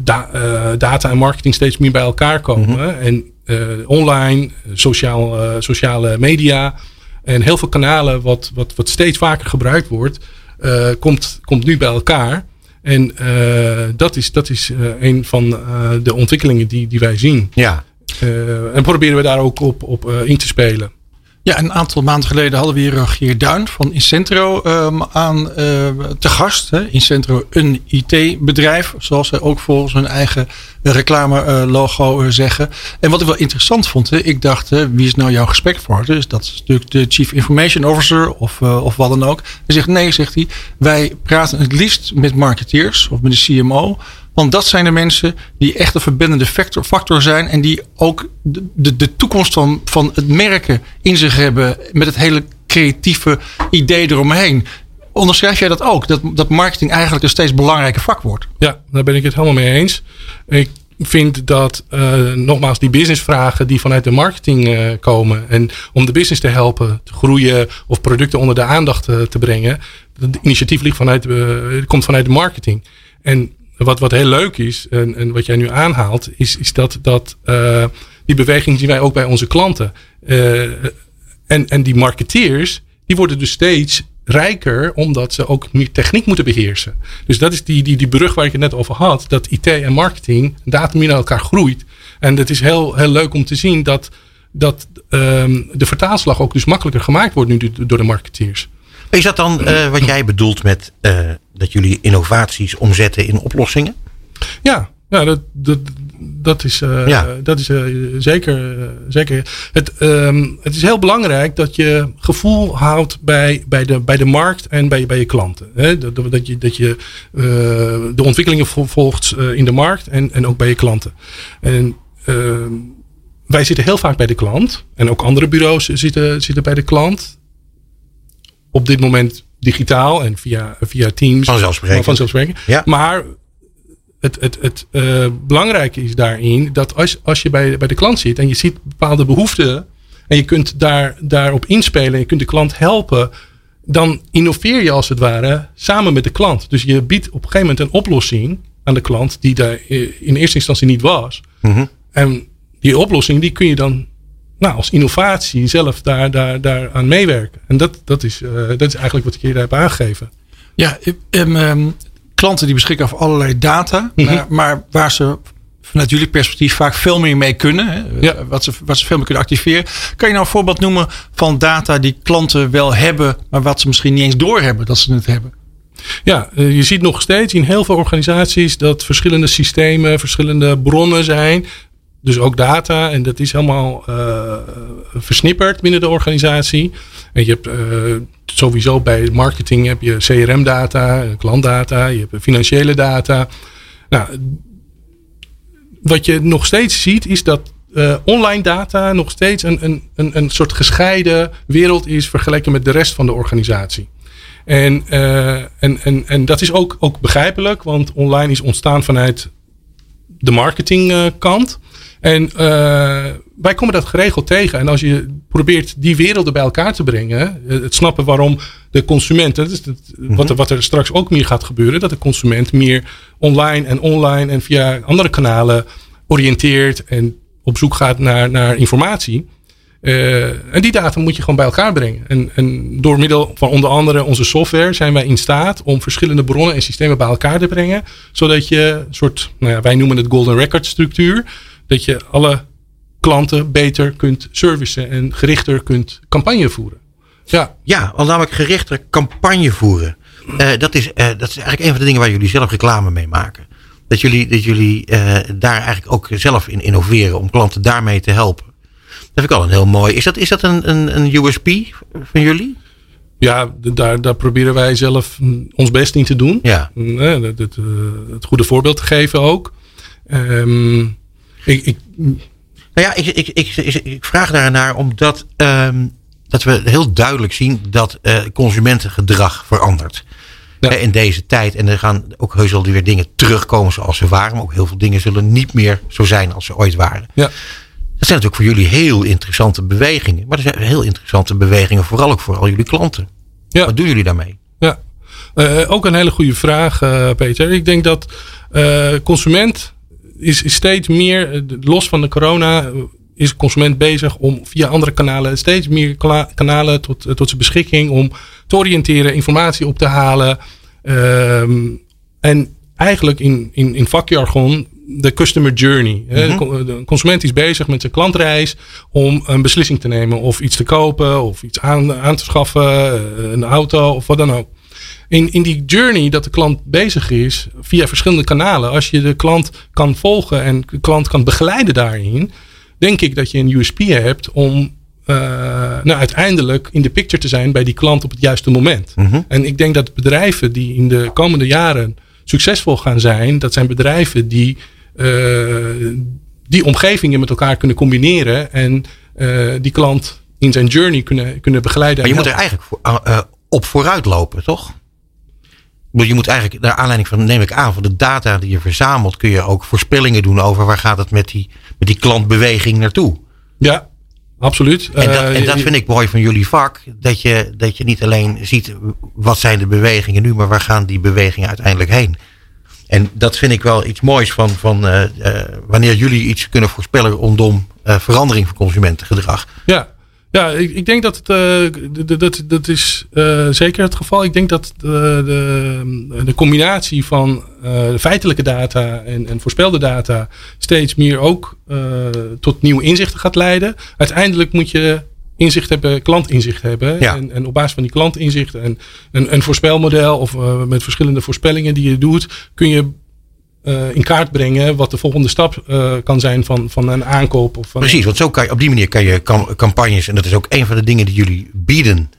da- eh, data en marketing steeds meer bij elkaar komen. En eh, online, sociaal, sociale media en heel veel kanalen wat, wat, wat steeds vaker gebruikt wordt, komt, komt nu bij elkaar. En dat is, dat is een van de ontwikkelingen die, die wij zien. Ja. Eh, en proberen we daar ook op, op eh, in te spelen. Ja, een aantal maanden geleden hadden we hier Rogier Duin van Incentro um, aan uh, te gast. Hè. Incentro, een IT-bedrijf, zoals zij ook volgens hun eigen reclame-logo zeggen. En wat ik wel interessant vond, ik dacht, wie is nou jouw gesprekspartner? Dus dat is natuurlijk de Chief Information Officer of, of wat dan ook. Hij zegt, nee, zegt hij, wij praten het liefst met marketeers of met de CMO. Want dat zijn de mensen die echt een verbindende factor, factor zijn. En die ook de, de, de toekomst van, van het merken in zich hebben. Met het hele creatieve idee eromheen. Onderschrijf jij dat ook? Dat, dat marketing eigenlijk een steeds belangrijker vak wordt? Ja, daar ben ik het helemaal mee eens. Ik vind dat uh, nogmaals die businessvragen die vanuit de marketing uh, komen. En om de business te helpen te groeien of producten onder de aandacht te, te brengen. Het initiatief ligt vanuit, komt vanuit de marketing. En wat, wat heel leuk is, en, en wat jij nu aanhaalt, is, is dat, dat uh, die beweging zien wij ook bij onze klanten. Uh, en, en die marketeers, die worden dus steeds rijker, omdat ze ook meer techniek moeten beheersen. Dus dat is die, die, die brug waar ik het net over had, dat IT en marketing data meer elkaar groeit. En het is heel, heel leuk om te zien dat, dat um, de vertaalslag ook dus makkelijker gemaakt wordt nu door de marketeers. Is dat dan uh, wat jij bedoelt met uh, dat jullie innovaties omzetten in oplossingen? Ja, ja dat, dat, dat is, uh, ja. dat is zeker. zeker. Het, um, het is heel belangrijk dat je gevoel houdt bij, bij, de, bij de markt en bij, bij je klanten. Hè? Dat, dat je, dat je de ontwikkelingen volgt in de markt en, en ook bij je klanten. En ehm, wij zitten heel vaak bij de klant. En ook andere bureaus zitten, zitten bij de klant op dit moment digitaal en via, via Teams. Vanzelfsprekend. Vanzelfsprekend. Ja. Maar het, het, het uh, belangrijke is daarin dat als, als je bij, bij de klant zit en je ziet bepaalde behoeften en je kunt daar, daarop inspelen en je kunt de klant helpen, dan innoveer je als het ware samen met de klant. Dus je biedt op een gegeven moment een oplossing aan de klant die daar in eerste instantie niet was. Mm -hmm. En die oplossing die kun je dan nou, als innovatie zelf daar, daar, daar aan meewerken. En dat, dat, is, uh, dat is eigenlijk wat ik hier heb aangegeven. Ja, um, um, klanten die beschikken over allerlei data, mm -hmm. maar, maar, waar ze vanuit jullie perspectief vaak veel meer mee kunnen, hè, ja. wat, ze, wat ze veel meer kunnen activeren. Kan je nou een voorbeeld noemen van data die klanten wel hebben, maar wat ze misschien niet eens doorhebben dat ze het hebben? Ja, eh, je ziet nog steeds in heel veel organisaties dat verschillende systemen, verschillende bronnen zijn. Dus ook data. En dat is helemaal uh, versnipperd binnen de organisatie. En je hebt uh, sowieso bij marketing heb je CRM-data, klantdata, je hebt financiële data. Nou, wat je nog steeds ziet is dat uh, online data nog steeds een, een, een, een soort gescheiden wereld is vergeleken met de rest van de organisatie. En, en, en, en dat is ook, ook begrijpelijk, want online is ontstaan vanuit de marketingkant. En uh, wij komen dat geregeld tegen. En als je probeert die werelden bij elkaar te brengen, het snappen waarom de consument, dat is het, wat, er, wat er straks ook meer gaat gebeuren, dat de consument meer online en online en via andere kanalen oriënteert en op zoek gaat naar, naar informatie. Uh, en die data moet je gewoon bij elkaar brengen. En, en door middel van onder andere onze software zijn wij in staat om verschillende bronnen en systemen bij elkaar te brengen. Zodat je een soort, nou ja, wij noemen het golden record structuur. Dat je alle klanten beter kunt servicen en gerichter kunt campagne voeren. Ja, ja al namelijk gerichter campagne voeren. Uh, dat, is, uh, dat is eigenlijk een van de dingen waar jullie zelf reclame mee maken. Dat jullie, dat jullie uh, daar eigenlijk ook zelf in innoveren om klanten daarmee te helpen. Dat vind ik al een heel mooi. Is dat, is dat een, een, een USP van jullie? Ja, daar, daar proberen wij zelf ons best in te doen. Ja. Het, het, het, goede voorbeeld te geven ook. Um, ik, ik, nou ja, ik, ik, ik, ik, vraag daarnaar omdat um, dat we heel duidelijk zien dat uh, consumentengedrag verandert. Ja. In deze tijd. En er gaan ook heus wel weer dingen terugkomen zoals ze waren. Maar ook heel veel dingen zullen niet meer zo zijn als ze ooit waren. Ja. Dat zijn natuurlijk voor jullie heel interessante bewegingen. Maar er zijn heel interessante bewegingen, vooral ook voor al jullie klanten. Ja. Wat doen jullie daarmee? Ja, uh, ook een hele goede vraag, uh, Peter. Ik denk dat uh, consument is, steeds meer, los van de corona, is de consument bezig om via andere kanalen steeds meer kanalen tot, tot zijn beschikking om te oriënteren, informatie op te halen. Um, en eigenlijk in, in, in vakjargon de customer journey. Mm -hmm. De consument is bezig met zijn klantreis om een beslissing te nemen of iets te kopen of iets aan, aan te schaffen, een auto of wat dan ook. In, in die journey dat de klant bezig is via verschillende kanalen, als je de klant kan volgen en de klant kan begeleiden daarin, denk ik dat je een USP hebt om uh, nou, uiteindelijk in de picture te zijn bij die klant op het juiste moment. Mm -hmm. En ik denk dat bedrijven die in de komende jaren succesvol gaan zijn, dat zijn bedrijven die uh, die omgevingen met elkaar kunnen combineren en uh, die klant in zijn journey kunnen, kunnen begeleiden. Maar je moet er eigenlijk voor, op vooruit lopen, toch? Je moet eigenlijk, naar aanleiding van, neem ik aan, van de data die je verzamelt, kun je ook voorspellingen doen over waar gaat het met die, met die klantbeweging naartoe. Ja, absoluut. En dat, en dat vind ik mooi van jullie vak. Dat je, dat je niet alleen ziet wat zijn de bewegingen nu, maar waar gaan die bewegingen uiteindelijk heen. En dat vind ik wel iets moois van, van uh, uh, wanneer jullie iets kunnen voorspellen rondom uh, verandering van consumentengedrag. Ja, ja ik, ik denk dat het, dat, dat is zeker het geval. Ik denk dat de, de, de combinatie van feitelijke data en, en voorspelde data steeds meer ook tot nieuwe inzichten gaat leiden. Uiteindelijk moet je inzicht hebben, klantinzicht hebben. Ja. En, en op basis van die klantinzicht en een, een voorspelmodel of met verschillende voorspellingen die je doet, kun je uh, in kaart brengen wat de volgende stap uh, kan zijn van, van een aankoop. Of van Precies, want zo kan je, op die manier kan je campagnes, en dat is ook een van de dingen die jullie bieden,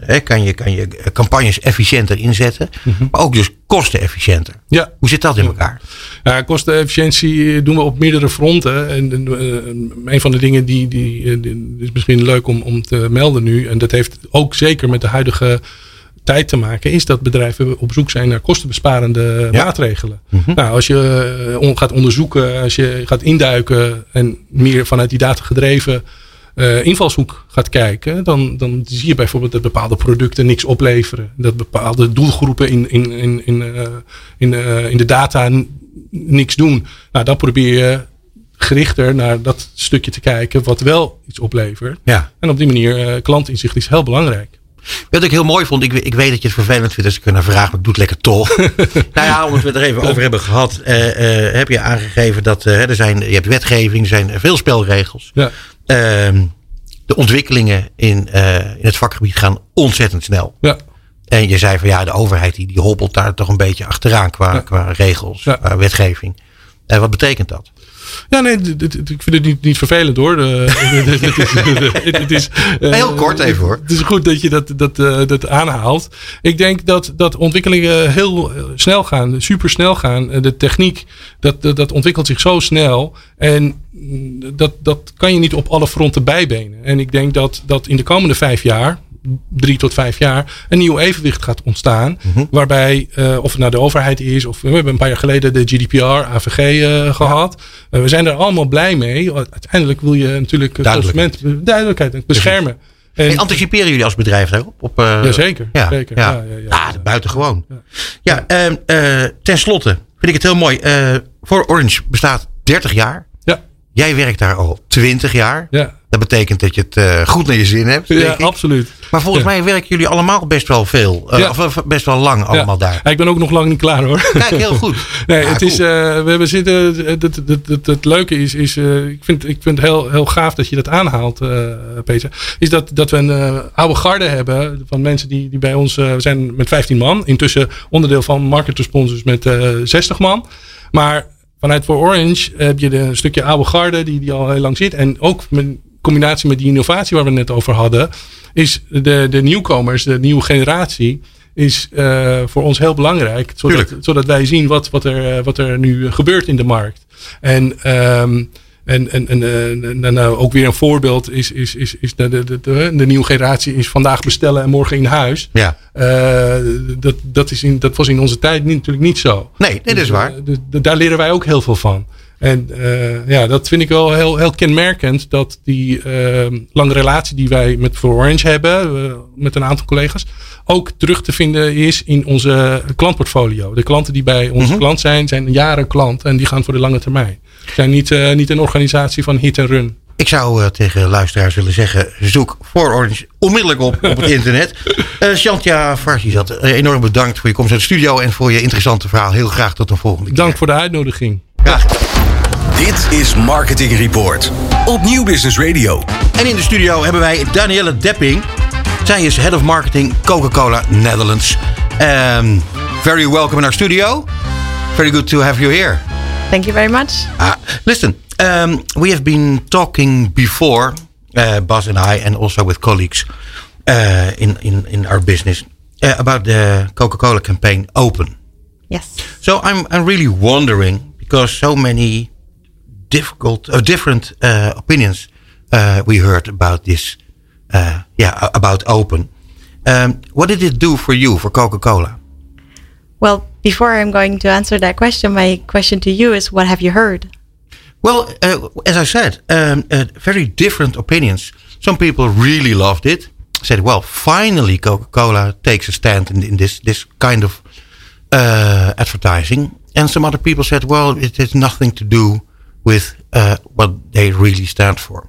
hè, kan, je, kan je campagnes efficiënter inzetten, mm -hmm. maar ook dus kostenefficiënter. Ja. Hoe zit dat in elkaar? Ja, kostenefficiëntie doen we op meerdere fronten. En een van de dingen die, die, die, is misschien leuk om, om te melden nu, en dat heeft ook zeker met de huidige tijd te maken, is dat bedrijven op zoek zijn naar kostenbesparende ja. maatregelen. Mhm. Mm -hmm. Nou, als je uh, gaat onderzoeken, als je gaat induiken en meer vanuit die data gedreven uh, invalshoek gaat kijken, dan, dan zie je bijvoorbeeld dat bepaalde producten niks opleveren. Dat bepaalde doelgroepen in, in, in, in, uh, in, in de data niks doen. Nou, dan probeer je gerichter naar dat stukje te kijken wat wel iets oplevert. Ja. En op die manier, klantinzicht is heel belangrijk. Wat ik heel mooi vond, ik, ik weet dat je het vervelend vindt als ik er naar vraag, maar ik doe het lekker toch. nou ja, omdat we het er even over hebben gehad, uh, uh, heb je aangegeven dat uh, er zijn, je hebt wetgeving, er zijn veel spelregels. Ja. Ehm, de ontwikkelingen in, in het vakgebied gaan ontzettend snel. Ja. En je zei van ja, de overheid die, die hobbelt daar toch een beetje achteraan qua, qua regels, Ja. qua wetgeving. En wat betekent dat? Ja, nee, ik vind het niet, niet vervelend hoor. Het is- Heel kort even, hoor. Het is goed dat je dat, dat, eh, dat aanhaalt. Ik denk dat, dat ontwikkelingen heel eh, snel gaan, super snel gaan. Eh, De techniek, dat, dat, dat ontwikkelt zich zo snel. En mm, dat, dat kan je niet op alle fronten bijbenen. En ik denk dat, dat in de komende vijf jaar, drie tot vijf jaar, een nieuw evenwicht gaat ontstaan. Waarbij, eh, of het nou de overheid is, of we hebben een paar jaar geleden de GDPR, AVG eh, gehad. Eh, we zijn er allemaal blij mee. Uiteindelijk wil je natuurlijk de Duidelijkheid. consument duidelijkheid beschermen. En, Hey, anticiperen jullie als bedrijf daarop? Op, Jazeker, Ja, zeker. Ja, Ja, ja, ja. ja, buitengewoon. Ja, ehm, eh, ten slotte vind ik het heel mooi. voor Orange bestaat 30 jaar. ja, Jij werkt daar al 20 jaar. ja, Dat betekent dat je het eh, goed naar je zin hebt. ja, ik. absoluut. Maar volgens Ja. mij werken jullie allemaal best wel veel. eh, Ja. Of best wel lang allemaal daar. Ja, ik ben ook nog lang niet klaar hoor. Kijk, heel goed. Nee, het is, eh, we hebben zitten. Het, het, het, het, het leuke is, is ik vind, ik vind het heel, heel gaaf dat je dat aanhaalt, Peter. Is dat, dat we een oude garde hebben van mensen die, die bij ons. we zijn met 15 man. Intussen onderdeel van Market Responses met eh 60 man. Maar vanuit voor Orange heb je de, een stukje oude garde die, die al heel lang zit. En ook combinatie met die innovatie waar we net over hadden. Is de, de nieuwkomers, de nieuwe generatie is eh, voor ons heel belangrijk. Zodat, zodat wij zien wat, wat, er, eh, wat er nu gebeurt in de markt. En, ehm, en, en, en, eh, en, nou, ook weer een voorbeeld is, is, is, is de, de, de, de, de nieuwe generatie is vandaag bestellen en morgen in huis. Ja. Dat, dat, is in, dat was in onze tijd niet, natuurlijk niet zo. Nee, dat is waar. Eh, dus daar leren wij ook heel veel van. En eh, ja, dat vind ik wel heel, heel kenmerkend. Dat die eh, lange relatie die wij met For Orange hebben, eh, met een aantal collega's, ook terug te vinden is in onze klantportfolio. De klanten die bij onze Mhm. klant zijn, zijn jaren klant en die gaan voor de lange termijn. Zijn niet, eh, niet een organisatie van hit en run. Ik zou tegen luisteraars willen zeggen: zoek voor Orange onmiddellijk op op het internet. Eh Shantja Farsi zat eh, enorm bedankt voor je komst uit de studio en voor je interessante verhaal. Heel graag tot een volgende keer. Dank voor de uitnodiging. Graag. Dit is Marketing Report op Nieuw Business Radio. En in de studio hebben wij Danielle Depping. Zij is Head of Marketing Coca-Cola Netherlands. Um, very welcome in our studio. Very good to have you here. Thank you very much. Ah, listen, um, we have been talking before, uh, Bas and I, and also with colleagues uh, in, in, in our business, uh, about the Coca Cola campaign Open. Yes. So I'm, I'm really wondering, because so many difficult, uh, different uh, opinions uh, we heard about this, uh, yeah, about Open. Um, what did it do for you, for Coca Cola? Well, before I'm going to answer that question, my question to you is what have you heard? Well, uh, as I said, um, uh, very different opinions. Some people really loved it. Said, "Well, finally, Coca-Cola takes a stand in, in this this kind of uh, advertising." And some other people said, "Well, it has nothing to do with uh, what they really stand for."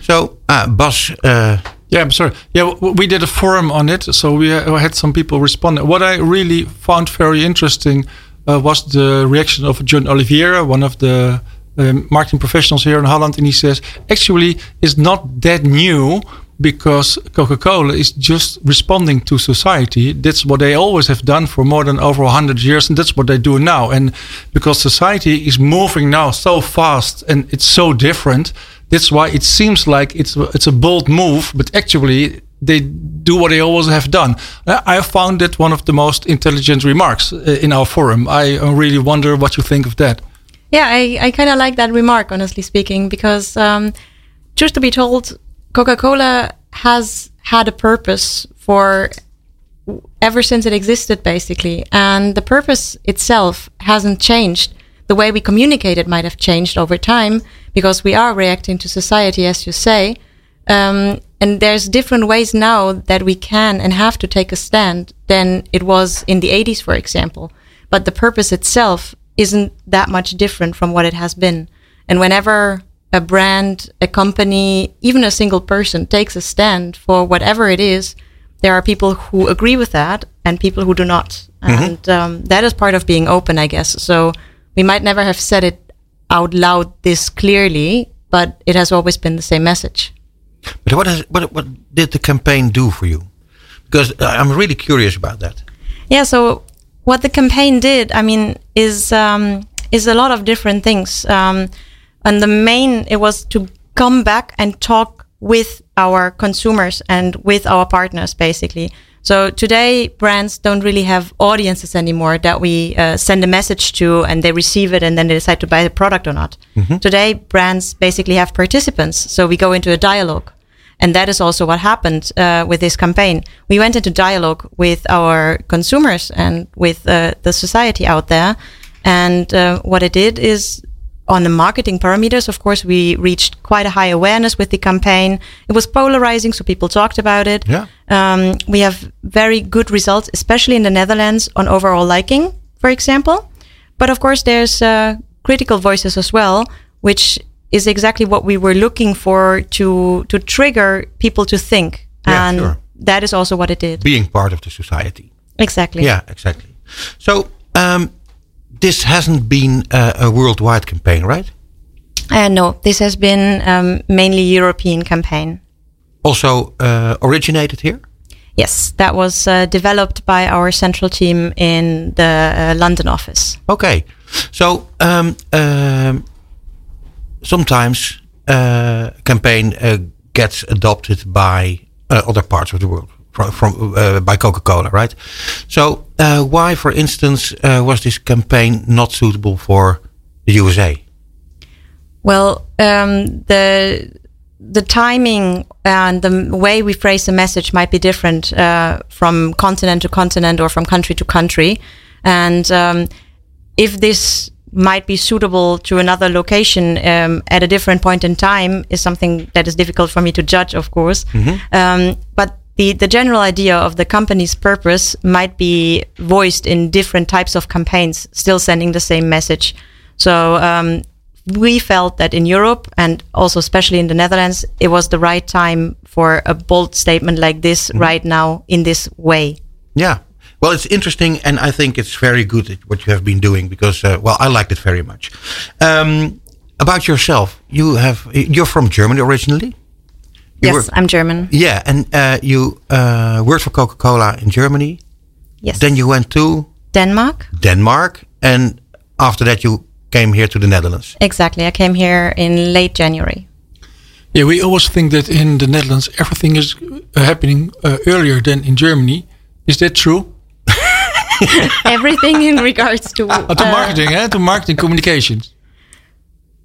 So, uh, Bas, uh, Yeah, I'm sorry. Yeah, we did a forum on it, so we uh, had some people respond. What I really found very interesting uh, was the reaction of John Oliveira, one of the um, marketing professionals here in Holland, and he says actually it's not that new because Coca-Cola is just responding to society. That's what they always have done for more than over 100 years, and that's what they do now. And because society is moving now so fast and it's so different, that's why it seems like it's it's a bold move, but actually they do what they always have done. I found that one of the most intelligent remarks uh, in our forum. I really wonder what you think of that. Yeah, I, I kind of like that remark, honestly speaking, because um, truth to be told, Coca Cola has had a purpose for ever since it existed, basically. And the purpose itself hasn't changed. The way we communicate it might have changed over time because we are reacting to society, as you say. Um, and there's different ways now that we can and have to take a stand than it was in the 80s, for example. But the purpose itself isn't that much different from what it has been. And whenever a brand, a company, even a single person takes a stand for whatever it is, there are people who agree with that and people who do not. And um, that is part of being open, I guess. So we might never have said it out loud this clearly, but it has always been the same message. but what, has, what what did the campaign do for you? Because I'm really curious about that. Yeah. So what the campaign did, I mean, is um, is a lot of different things. Um, and the main it was to come back and talk with our consumers and with our partners, basically. So today, brands don't really have audiences anymore that we uh, send a message to and they receive it and then they decide to buy the product or not. Today, brands basically have participants. So we go into a dialogue. And that is also what happened uh, with this campaign. We went into dialogue with our consumers and with uh, the society out there. And uh, what it did is on the marketing parameters, of course, we reached quite a high awareness with the campaign. It was polarizing, so people talked about it. Yeah. Um, we have very good results, especially in the Netherlands, on overall liking, for example. But of course, there's uh, critical voices as well, which is exactly what we were looking for to to trigger people to think. Yeah, and sure. that is also what it did. Being part of the society. exactly. Yeah, exactly. So um, this hasn't been uh, a worldwide campaign, right? Uh, no, this has been um, mainly European campaign. Also uh, originated here. Yes, that was uh, developed by our central team in the uh, London office. Okay, so um, um, sometimes uh, campaign uh, gets adopted by uh, other parts of the world from, from uh, by Coca-Cola, right? So uh, why, for instance, uh, was this campaign not suitable for the USA? Well, um, the the timing and the way we phrase the message might be different uh, from continent to continent or from country to country, and um, if this might be suitable to another location um, at a different point in time is something that is difficult for me to judge, of course. Um, but the, the general idea of the company's purpose might be voiced in different types of campaigns, still sending the same message. So um, we felt that in Europe and also especially in the Netherlands, it was the right time for a bold statement like this right now in this way. Yeah. Well, it's interesting, and I think it's very good what you have been doing because, uh, well, I liked it very much. Um, about yourself, you have you're from Germany originally. You yes, were- I'm German. yeah, and uh, you uh, worked for Coca Cola in Germany. Yes. Then you went to Denmark. Denmark, and after that you came here to the Netherlands. Exactly. I came here in late January. Yeah, we always think that in the Netherlands everything is uh, happening uh, earlier than in Germany. Is that true? Everything in regards to Uh, to marketing, eh? to marketing communications.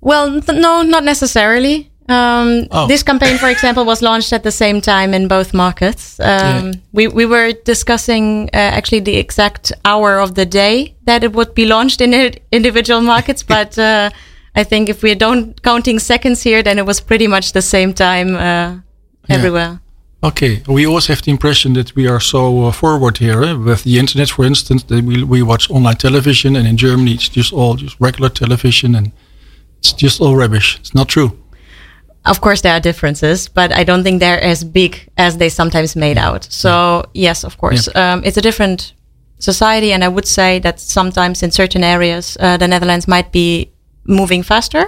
Well, n- no, not necessarily. Um, Oh. This campaign, for example, was launched at the same time in both markets. Um, Yeah. we, we were discussing uh, actually the exact hour of the day that it would be launched in individual markets, but uh, I think if we don't counting seconds here, then it was pretty much the same time uh, everywhere. Okay, we always have the impression that we are so uh, forward here eh? with the internet, for instance. That we we watch online television, and in Germany it's just all just regular television, and it's just all rubbish. It's not true. Of course, there are differences, but I don't think they're as big as they sometimes made out. So, yes, of course, um, it's a different society, and I would say that sometimes in certain areas, uh, the Netherlands might be moving faster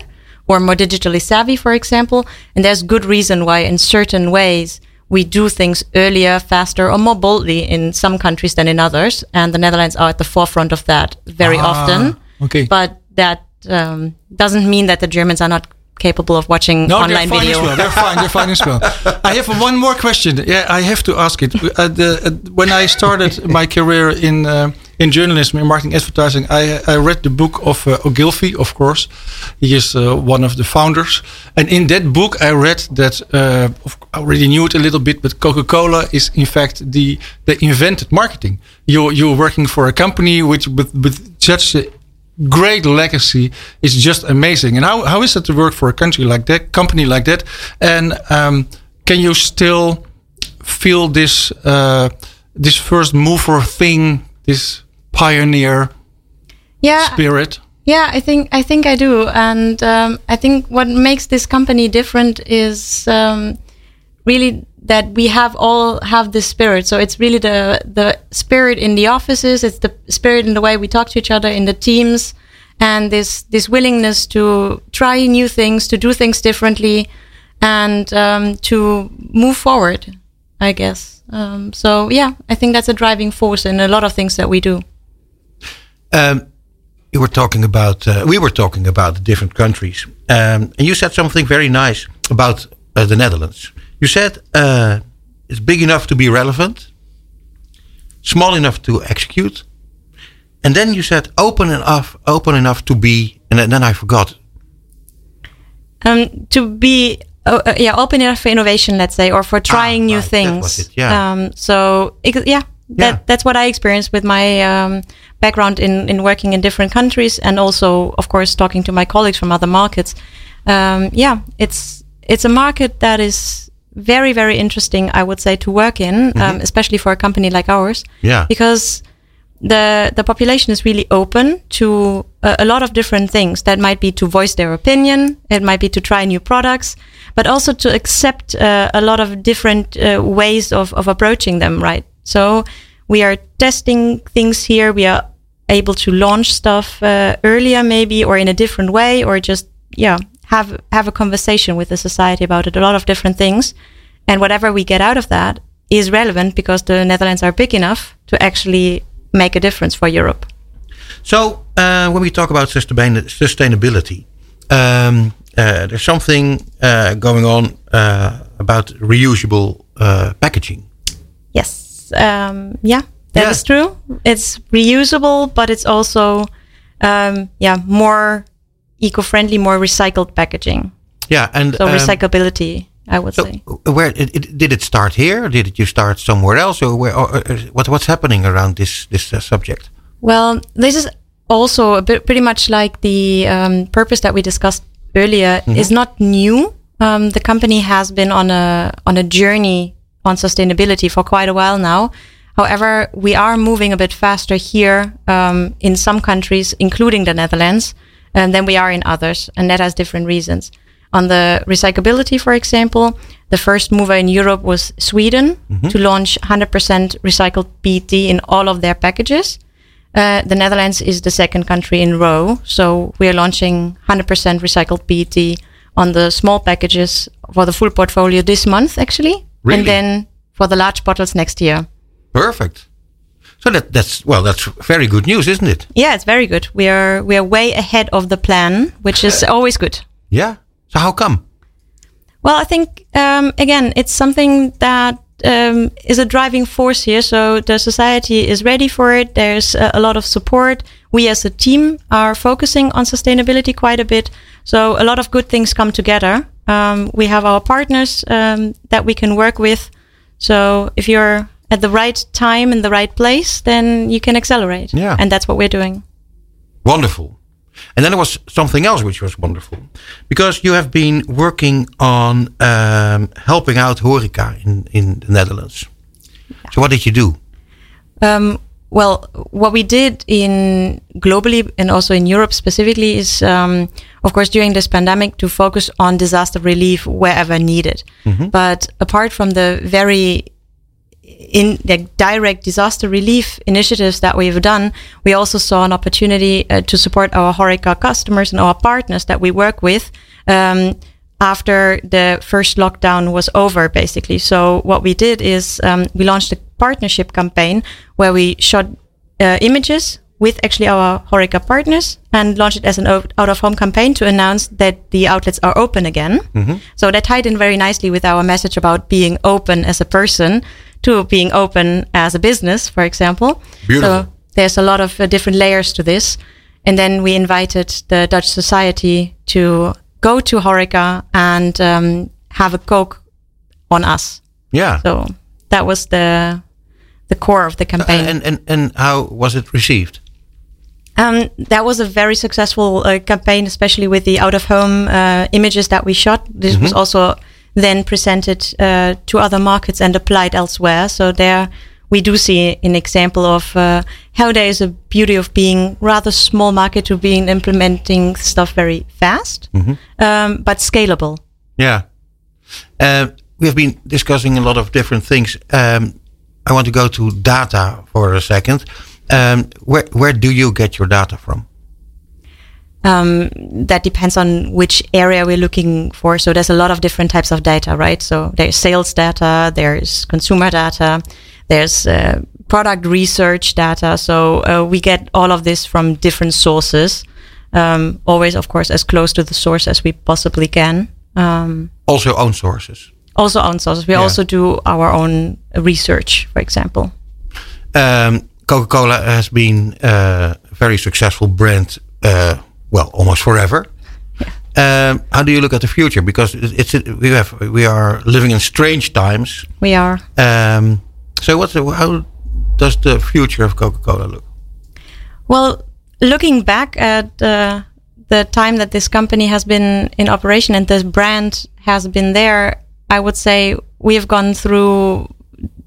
or more digitally savvy, for example. And there's good reason why, in certain ways, we do things earlier, faster, or more boldly in some countries than in others. And the Netherlands are at the forefront of that very Ah, often. okay. But that um, doesn't mean that the Germans are not capable of watching No, online they're fine video. as well. They're fine. They're fine as well. I have one more question. Yeah, I have to ask it. Uh, the, uh, when I started my career in uh, in journalism, in marketing, advertising, I I read the book of uh, Ogilvy. Of course, he is uh, one of the founders. And in that book, I read that uh, I already knew it a little bit, but Coca Cola is in fact the they invented marketing. You you're working for a company which with with such great legacy is just amazing. And how, how is it to work for a country like that, company like that? And um, can you still feel this uh, this first mover thing, this pioneer yeah, spirit? yeah, I think I think I do, and um, I think what makes this company different is um, really that we have all have this spirit. So it's really the the spirit in the offices. It's the spirit in the way we talk to each other in the teams, and this this willingness to try new things, to do things differently, and um, to move forward. I guess Um, so yeah, I think that's a driving force in a lot of things that we do. Um, you were talking about, uh, we were talking about the different countries. Um, and you said something very nice about uh, the Netherlands. You said uh, it's big enough to be relevant, small enough to execute, and then you said open enough, open enough to be, and then I forgot. Um, to be uh, uh, yeah open enough for innovation, let's say, or for trying Ah, new right, things. it, yeah. Um, so yeah, that Yeah. that's what I experienced with my um, background in in working in different countries, and also of course talking to my colleagues from other markets. Um, yeah, it's it's a market that is very very interesting. I would say to work in, um, especially for a company like ours Yeah. because the the population is really open to a, a lot of different things that might be to voice their opinion it might be to try new products but also to accept uh, a lot of different uh, ways of, of approaching them right so we are testing things here we are able to launch stuff uh, earlier maybe or in a different way or just yeah have have a conversation with the society about it a lot of different things and whatever we get out of that is relevant because the Netherlands are big enough to actually make a difference for Europe. So uh, when we talk about sustainability, um, uh, there's something uh, going on uh, about reusable uh, packaging. Yes, um, yeah, that is Yeah. true. It's reusable, but it's also um, yeah more eco-friendly, more recycled packaging. Yeah, and So um, recyclability, I would So say. where it, it, did it start here? Did you start somewhere else, or where? Or, or, what what's happening around this this uh, subject? Well, this is also a bit pretty much like the um, purpose that we discussed earlier is not new. Um, the company has been on a on a journey on sustainability for quite a while now. However, we are moving a bit faster here um, in some countries, including the Netherlands, um, than we are in others, and that has different reasons. On the recyclability, for example, the first mover in Europe was Sweden to launch 100% recycled PET in all of their packages. Uh, the Netherlands is the second country in row, so we are launching 100% recycled PET on the small packages for the full portfolio this month, actually, Really? and then for the large bottles next year. Perfect. So that that's well, that's very good news, isn't it? Yeah, it's very good. We are we are way ahead of the plan, which is always good. Yeah. So how come? Well, I think um, again, it's something that um, is a driving force here. So the society is ready for it. There's a, a lot of support. We as a team are focusing on sustainability quite a bit. So a lot of good things come together. Um, we have our partners um, that we can work with. So if you're at the right time in the right place, then you can accelerate. Yeah. And that's what we're doing. Wonderful. And then there was something else which was wonderful, because you have been working on um, helping out horeca in in the Netherlands. So what did you do? Um, well, what we did in globally and also in Europe specifically is, um, of course, during this pandemic to focus on disaster relief wherever needed. But apart from the very in the direct disaster relief initiatives that we've done, we also saw an opportunity uh, to support our Horeca customers and our partners that we work with um, after the first lockdown was over, basically. So what we did is um, we launched a partnership campaign where we shot uh, images with actually our Horeca partners and launched it as an out of home campaign to announce that the outlets are open again. So that tied in very nicely with our message about being open as a person to being open as a business, for example. Beautiful. So there's a lot of uh, different layers to this. And then we invited the Dutch Society to go to Horeca and um, have a Coke on us. Yeah. So that was the the core of the campaign. and and and how was it received? Um, that was a very successful uh, campaign, especially with the out of home uh, images that we shot. This was also then presented uh, to other markets and applied elsewhere. So there we do see an example of uh, how there is a beauty of being rather small market to being implementing stuff very fast, um, but scalable. Yeah. Uh, we have been discussing a lot of different things. Um, I want to go to data for a second. Um, where where do you get your data from? Um, that depends on which area we're looking for. So there's a lot of different types of data, right? So there's sales data, there's consumer data, there's uh, product research data. So uh, we get all of this from different sources. Um, always, of course, as close to the source as we possibly can. Um, Also own sources. also own sources. We Yeah. also do our own research, for example. Um, Coca-Cola has been uh, a very successful brand, uh, well, almost forever. Um, how do you look at the future? Because it- it's we have we are living in strange times. We are. Um, so, what's the, how does the future of Coca-Cola look? Well, looking back at uh, the time that this company has been in operation and this brand has been there, I would say we have gone through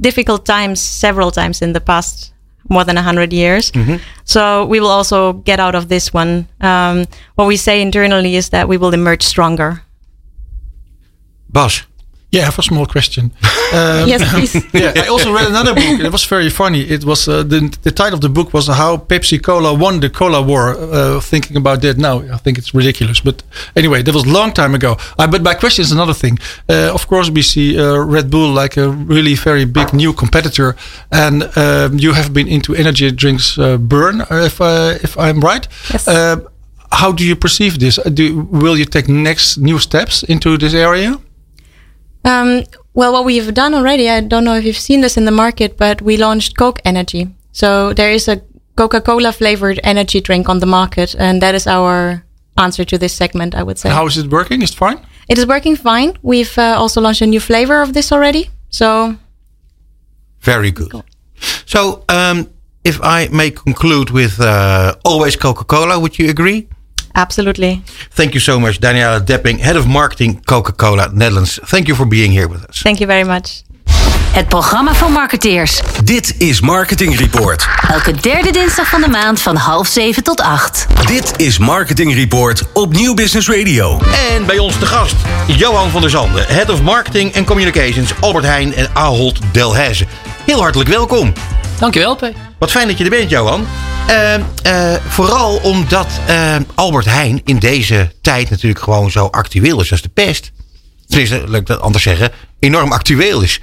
difficult times several times in the past more than 100 years. So we will also get out of this one. Um, what we say internally is that we will emerge stronger. Bas, Yeah, I have a small question. Um, yes, please. yeah, I also read another book. It was very funny. It was uh, the the title of the book was "How Pepsi Cola Won the Cola War." Uh, thinking about that now, I think it's ridiculous. But anyway, that was a long time ago. Uh, but my question is another thing. Uh, of course, we see uh, Red Bull like a really very big new competitor, and um, you have been into energy drinks, uh, Burn, uh, if uh, if I'm right. Yes. Uh, how do you perceive this? Uh, Do, will you take next new steps into this area? Um, well, what we've done already, I don't know if you've seen this in the market, but we launched Coke Energy. So there is a Coca Cola flavored energy drink on the market, and that is our answer to this segment, I would say. How is it working? Is it fine? It is working fine. We've uh, also launched a new flavor of this already. So, very good. So, um, if I may conclude with uh, always Coca-Cola, would you agree? Absolutely. Thank you so much, Daniela Depping, Head of Marketing Coca-Cola Netherlands. Thank you for being here with us. Thank you very much. Het programma van marketeers. Dit is Marketing Report. Elke derde dinsdag van de maand van half zeven tot acht. Dit is Marketing Report op Nieuw Business Radio. En bij ons te gast, Johan van der Zanden, Head of Marketing en Communications, Albert Heijn en Ahold Delhaize. Heel hartelijk welkom. Dankjewel, P. Wat fijn dat je er bent, Johan. Eh, eh, vooral omdat eh, Albert Heijn in deze tijd natuurlijk gewoon zo actueel is als de pest. Tenminste, laat ik dat anders zeggen, enorm actueel is.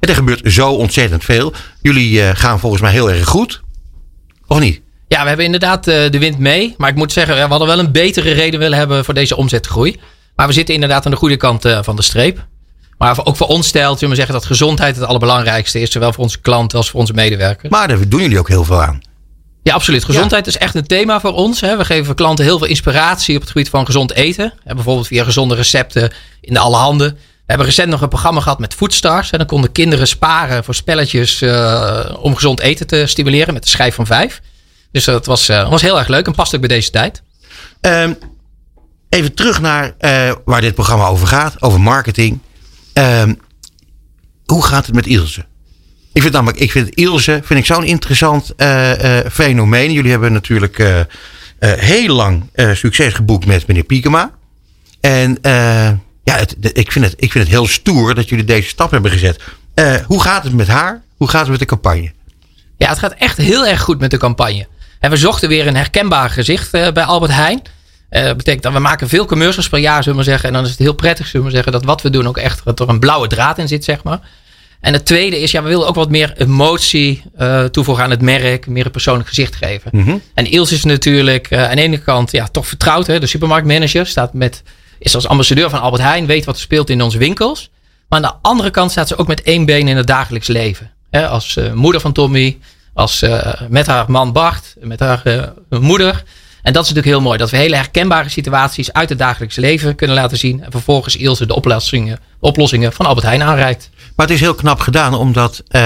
Er gebeurt zo ontzettend veel. Jullie eh, gaan volgens mij heel erg goed. Of niet? Ja, we hebben inderdaad eh, de wind mee. Maar ik moet zeggen, we hadden wel een betere reden willen hebben voor deze omzetgroei. Maar we zitten inderdaad aan de goede kant van de streep. Maar ook voor ons stelt, we zeggen, dat gezondheid het allerbelangrijkste is. Zowel voor onze klanten als voor onze medewerkers. Maar daar doen jullie ook heel veel aan. Ja, absoluut. Gezondheid is echt een thema voor ons. Hè. We geven klanten heel veel inspiratie op het gebied van gezond eten. Hè, bijvoorbeeld via gezonde recepten in de alle handen. We hebben recent nog een programma gehad met Foodstars. En dan konden kinderen sparen voor spelletjes eh, om gezond eten te stimuleren met de schijf van vijf. Dus dat was, eh, was heel erg leuk en past ook bij deze tijd. Ehm, even terug naar eh, waar dit programma over gaat, over marketing. Ehm, hoe gaat het met Ilse? Ik vind namelijk, ik vind Ilse vind ik zo'n interessant eh, eh, fenomeen. Jullie hebben natuurlijk eh, heel lang succes geboekt met meneer Piekema. En ja, ik, vind het, ik vind het heel stoer dat jullie deze stap hebben gezet. Hoe gaat het met haar? Hoe gaat het met de campagne? Ja, het gaat echt heel erg goed met de campagne. En we zochten weer een herkenbaar gezicht bij Albert Heijn. Dat betekent dat we maken veel commercials per jaar, zullen we zeggen. En dan is het heel prettig, zullen we zeggen, dat wat we doen ook echt dat er een blauwe draad in zit, zeg maar. En het tweede is, ja, we willen ook wat meer emotie eh, toevoegen aan het merk, meer een persoonlijk gezicht geven. En Iels is natuurlijk eh, aan de ene kant ja, toch vertrouwd, hè, de supermarktmanager, staat met, is als ambassadeur van Albert Heijn, weet wat er speelt in onze winkels. Maar aan de andere kant staat ze ook met één been in het dagelijks leven. Hè, als moeder van Tommy, als, met haar man Bart, met haar moeder. En dat is natuurlijk heel mooi. Dat we hele herkenbare situaties uit het dagelijks leven kunnen laten zien. En vervolgens Ilse de oplossingen, oplossingen van Albert Heijn aanreikt. Maar het is heel knap gedaan, omdat eh,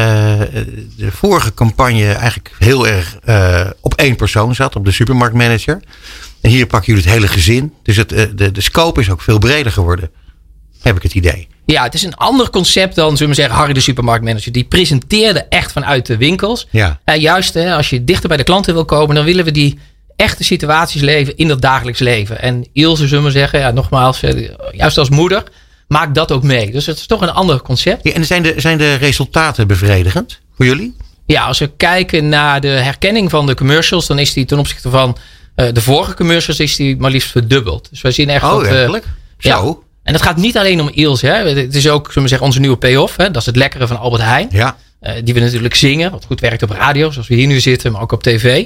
de vorige campagne eigenlijk heel erg eh, op één persoon zat, op de supermarktmanager. En hier pakken jullie het hele gezin. Dus het, eh, de, de scope is ook veel breder geworden, heb ik het idee. Ja, het is een ander concept dan, zullen we zeggen, Harry de supermarktmanager. Die presenteerde echt vanuit de winkels. Ja. Ja, juist, hè, als je dichter bij de klanten wil komen, dan willen we die echte situaties leven in dat dagelijks leven. En Ilse, zullen we zeggen, ja, nogmaals, eh, juist als moeder, maakt dat ook mee. Dus het is toch een ander concept. Ja, en zijn de, zijn de resultaten bevredigend voor jullie? Ja, als we kijken naar de herkenning van de commercials, dan is die ten opzichte van Eh, de vorige commercials is die maar liefst verdubbeld. Dus wij zien echt Oh, dat... eh, werkelijk? ja. Zo. En het gaat niet alleen om Eels. Hè. Het is ook zullen we zeggen, onze nieuwe payoff. Hè. Dat is het lekkere van Albert Heijn. Ja. Die we natuurlijk zingen. Wat goed werkt op radio. Zoals we hier nu zitten. Maar ook op tv.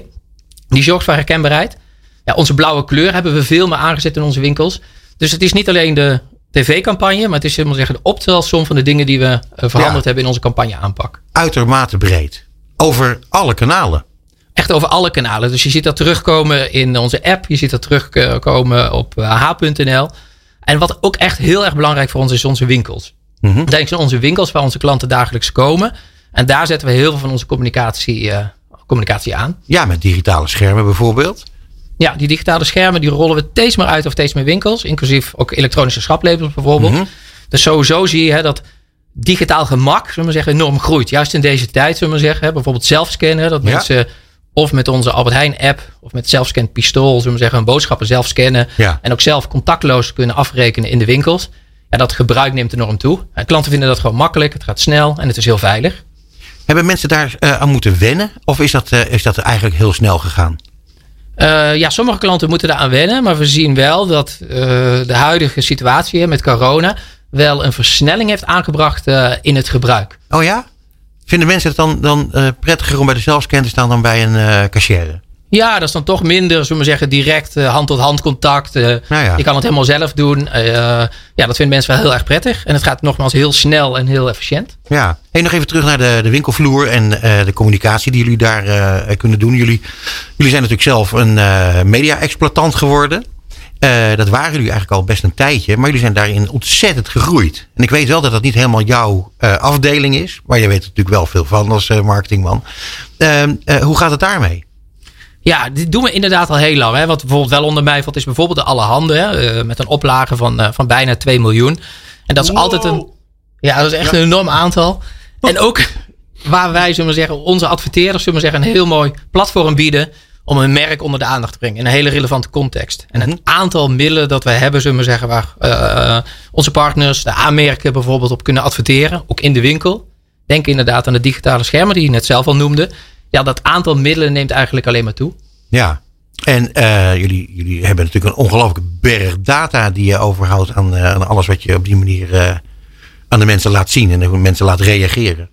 Die zorgt voor herkenbaarheid. Ja, onze blauwe kleur hebben we veel meer aangezet in onze winkels. Dus het is niet alleen de tv-campagne. Maar het is helemaal zeggen, de optelsom van de dingen die we eh, veranderd Ja. hebben in onze campagne aanpak. Uitermate breed. Over alle kanalen. Echt over alle kanalen. Dus je ziet dat terugkomen in onze app. Je ziet dat terugkomen op eh, h.nl. En wat ook echt heel erg belangrijk voor ons is, onze winkels. Mhm. Denk aan onze winkels waar onze klanten dagelijks komen. En daar zetten we heel veel van onze communicatie, eh, communicatie aan. Ja, met digitale schermen bijvoorbeeld. Ja, die digitale schermen die rollen we steeds meer uit of steeds meer winkels. Inclusief ook elektronische schaplabels bijvoorbeeld. Mhm. Dus sowieso zie je hè, dat digitaal gemak, zullen we zeggen, enorm groeit. Juist in deze tijd, zullen we zeggen. Hè, bijvoorbeeld zelfscannen. Dat Ja. mensen of met onze Albert Heijn app of met zelfscan pistool, zullen we zeggen, hun boodschappen zelf scannen. Ja. En ook zelf contactloos kunnen afrekenen in de winkels. Ja, dat gebruik neemt enorm toe. En klanten vinden dat gewoon makkelijk. Het gaat snel en het is heel veilig. Hebben mensen daar eh, aan moeten wennen? Of is dat, eh, is dat eigenlijk heel snel gegaan? Eh, ja, sommige klanten moeten daar aan wennen. Maar we zien wel dat de huidige situatie met corona wel een versnelling heeft aangebracht in het gebruik. Oh ja? Vinden mensen het dan, dan prettiger om bij de zelfscan te staan dan bij een cashier? Ja, dat is dan toch minder, zullen we zeggen, direct eh, hand-tot-hand contact. Nou ja. Je kan het helemaal zelf doen. Eh, ja, dat vinden mensen wel heel erg prettig. En het gaat nogmaals heel snel en heel efficiënt. Ja. Hey, nog even terug naar de, de winkelvloer en de communicatie die jullie daar kunnen doen. Jullie, jullie zijn natuurlijk zelf een media-exploitant geworden. Dat waren jullie eigenlijk al best een tijdje, maar jullie zijn daarin ontzettend gegroeid. En ik weet wel dat dat niet helemaal jouw afdeling is, maar je weet er natuurlijk wel veel van als marketingman. Ehm, eh, hoe gaat het daarmee? Ja, dit doen we inderdaad al heel lang. Hè. Wat bijvoorbeeld wel onder mij valt, is bijvoorbeeld de Alle Handen. Hè, eh, met een oplage van, eh, van bijna 2 miljoen. En dat is altijd een. Ja, dat is echt een enorm aantal. En ook waar wij, zullen we zeggen, onze adverteerders, zullen we zeggen, een heel mooi platform bieden. om een merk onder de aandacht te brengen. In een hele relevante context. En het aantal middelen dat we hebben, zullen we zeggen, waar eh, onze partners, de aanmerken bijvoorbeeld op kunnen adverteren. Ook in de winkel. Denk inderdaad aan de digitale schermen die je net zelf al noemde. Ja, dat aantal middelen neemt eigenlijk alleen maar toe. Ja, en eh, jullie, jullie hebben natuurlijk een ongelooflijke berg data die je overhoudt aan, eh, aan alles wat je op die manier eh, aan de mensen laat zien en hoe mensen laat reageren.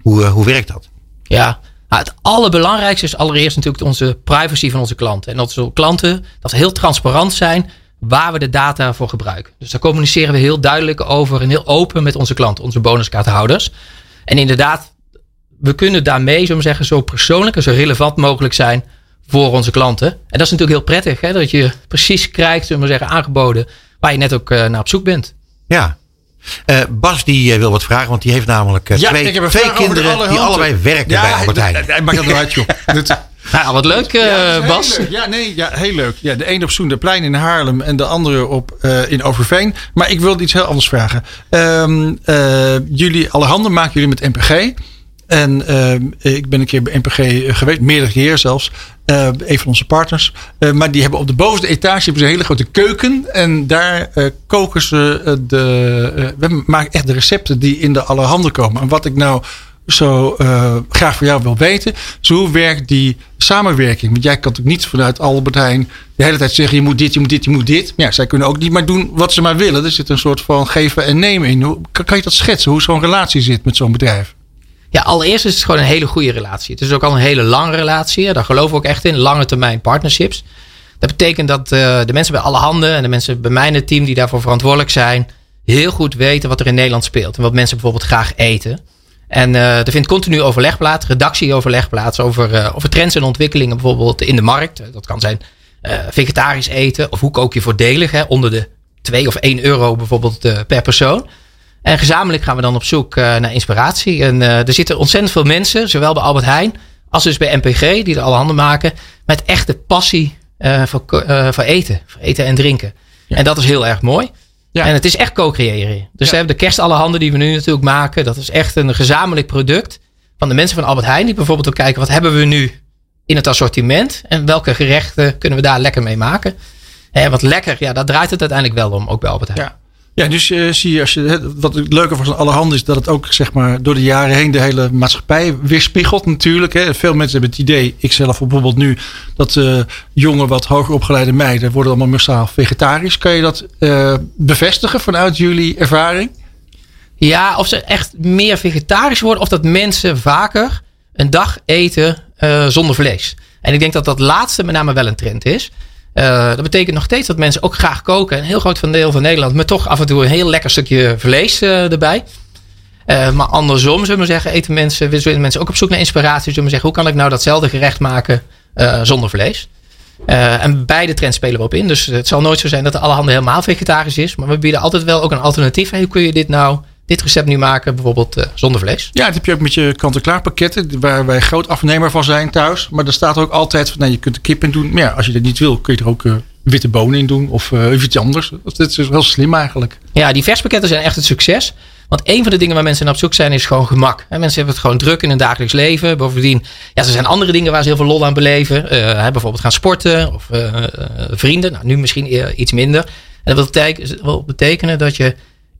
Hoe, hoe werkt dat? Ja, nou, het allerbelangrijkste is allereerst natuurlijk onze privacy van onze klanten. En dat onze klanten dat we heel transparant zijn waar we de data voor gebruiken. Dus daar communiceren we heel duidelijk over en heel open met onze klanten, onze bonuskaarthouders. En inderdaad, we kunnen daarmee, we zeggen, zo persoonlijk en zo relevant mogelijk zijn voor onze klanten. En dat is natuurlijk heel prettig, hè, dat je precies krijgt, zullen we zeggen, aangeboden waar je net ook eh, naar op zoek bent. Ja. Eh, Bas die eh, wil wat vragen, want die heeft namelijk Ja, twee, ik heb een twee kinderen die allebei werken Ja, bij Albert Heijn. Hij maakt dat uit, joh. Nou, wat leuk, eh, Ja, Bas. heel leuk. Ja, nee, ja, heel leuk. Ja, de een op Soenderplein in Haarlem en de andere op, eh, in Overveen. Maar ik wilde iets heel anders vragen. Ehm, eh, jullie, alle handen maken jullie met NPG. En ehm, ik ben een keer bij NPG geweest, meerdere keer zelfs. Eh, een van onze partners. Eh, maar die hebben op de bovenste etage hebben ze een hele grote keuken. En daar eh, koken ze de. we maken echt de recepten die in de allerhande komen. En wat ik nou zo graag voor jou wil weten. hoe werkt die samenwerking? Want jij kan natuurlijk niet vanuit Albert Heijn de hele tijd zeggen: je moet dit, je moet dit, je moet dit. Maar ja, zij kunnen ook niet maar doen wat ze maar willen. Er zit een soort van geven en nemen in. Hoe, kan je dat schetsen? Hoe zo'n relatie zit met zo'n bedrijf? Ja, allereerst is het gewoon een hele goede relatie. Het is ook al een hele lange relatie. Daar geloven we ook echt in. Lange termijn partnerships. Dat betekent dat eh, de mensen bij alle handen en de mensen bij mij in het team die daarvoor verantwoordelijk zijn, heel goed weten wat er in Nederland speelt. En wat mensen bijvoorbeeld graag eten. En eh, er vindt continu overleg plaats, redactieoverleg plaats over, eh, over trends en ontwikkelingen bijvoorbeeld in de markt. Dat kan zijn vegetarisch eten of hoe kook je voordelig hè, onder de 2 of 1 euro bijvoorbeeld per persoon. En gezamenlijk gaan we dan op zoek eh, naar inspiratie. En eh, er zitten ontzettend veel mensen, zowel bij Albert Heijn als dus bij MPG, die er alle handen maken, met echte passie eh, voor, voor eten, voor eten en drinken. En dat is heel erg mooi. Ja. En het is echt co-creëren. Dus we hebben de kerst alle handen die we nu natuurlijk maken. Dat is echt een gezamenlijk product van de mensen van Albert Heijn. Die bijvoorbeeld ook kijken, wat hebben we nu in het assortiment? En welke gerechten kunnen we daar lekker mee maken? En wat lekker, ja, daar draait het uiteindelijk wel om, ook bij Albert Heijn. Ja. Ja, dus eh, zie je, als je wat het leuke van allerhande is dat het ook zeg maar, door de jaren heen de hele maatschappij weerspiegelt natuurlijk. Hè. Veel mensen hebben het idee, ik zelf bijvoorbeeld nu, dat eh, jonge wat hoger opgeleide meiden worden allemaal massaal vegetarisch. Kan je dat eh, bevestigen vanuit jullie ervaring? Ja, of ze echt meer vegetarisch worden of dat mensen vaker een dag eten zonder vlees. En ik denk dat dat laatste met name wel een trend is. Eh, dat betekent nog steeds dat mensen ook graag koken. Een heel groot deel van Nederland. Met toch af en toe een heel lekker stukje vlees eh, erbij. Eh, maar andersom, zullen we zeggen, eten mensen, zijn mensen ook op zoek naar inspiratie. Zullen we zeggen, hoe kan ik nou datzelfde gerecht maken zonder vlees? En beide trends spelen we op in. Dus het zal nooit zo zijn dat de allerhande helemaal vegetarisch is. Maar we bieden altijd wel ook een alternatief. Hey, hoe kun je dit nou, dit recept nu maken, bijvoorbeeld eh, zonder vlees? Ja, dat heb je ook met je kant-en-klaar pakketten, waar wij groot afnemer van zijn thuis. Maar er staat ook altijd van, nee, je kunt er kip in doen. Maar ja, als je dat niet wil, kun je er ook eh, witte bonen in doen of eh, iets anders. Dat is heel slim eigenlijk. Ja, die verspakketten zijn echt het succes. Want een van de dingen waar mensen naar op zoek zijn is gewoon gemak. En mensen hebben het gewoon druk in hun dagelijks leven. Bovendien, ja, er zijn andere dingen waar ze heel veel lol aan beleven. Bijvoorbeeld gaan sporten of vrienden. Nou, nu misschien eh, iets minder. En dat wil betekenen dat je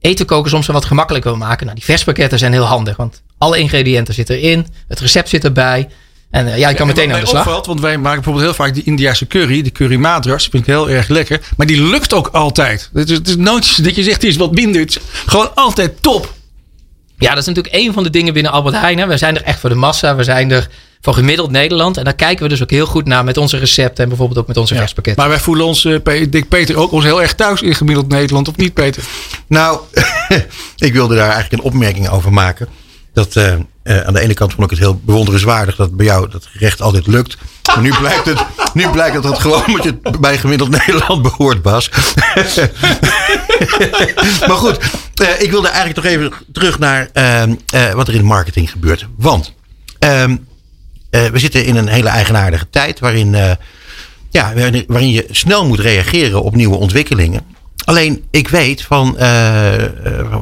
eten koken soms wel wat gemakkelijker wil maken. Nou, die verspakketten zijn heel handig. Want alle ingrediënten zitten erin. Het recept zit erbij. En eh, ja, je kan meteen En aan de slag. opvalt, want wij maken bijvoorbeeld heel vaak die Indiase curry, de curry madras. Vind ik heel erg lekker. Maar die lukt ook altijd. Het is, het is nooit dat je zegt, die is wat minder. Het is gewoon altijd top. Ja, dat is natuurlijk een van de dingen binnen Albert Heijn. hè. We zijn er echt voor de massa. We zijn er voor gemiddeld Nederland. En daar kijken we dus ook heel goed naar met onze recepten. En bijvoorbeeld ook met onze verspakketten. Maar wij voelen ons, ik denk Peter, ook ons heel erg thuis in gemiddeld Nederland. Of niet, Peter? Nou, ik wilde daar eigenlijk een opmerking over maken. Dat eh, eh, aan de ene kant vond ik het heel bewonderenswaardig dat bij jou dat gerecht altijd lukt. Maar nu blijkt het, nu blijkt dat het gewoon moet je bij gemiddeld Nederland behoort, Bas. maar goed, eh, ik wilde eigenlijk toch even terug naar ehm, eh, wat er in de marketing gebeurt. Want ehm, eh, we zitten in een hele eigenaardige tijd waarin, eh, ja, waarin- je snel moet reageren op nieuwe ontwikkelingen. Alleen ik weet van, eh, eh,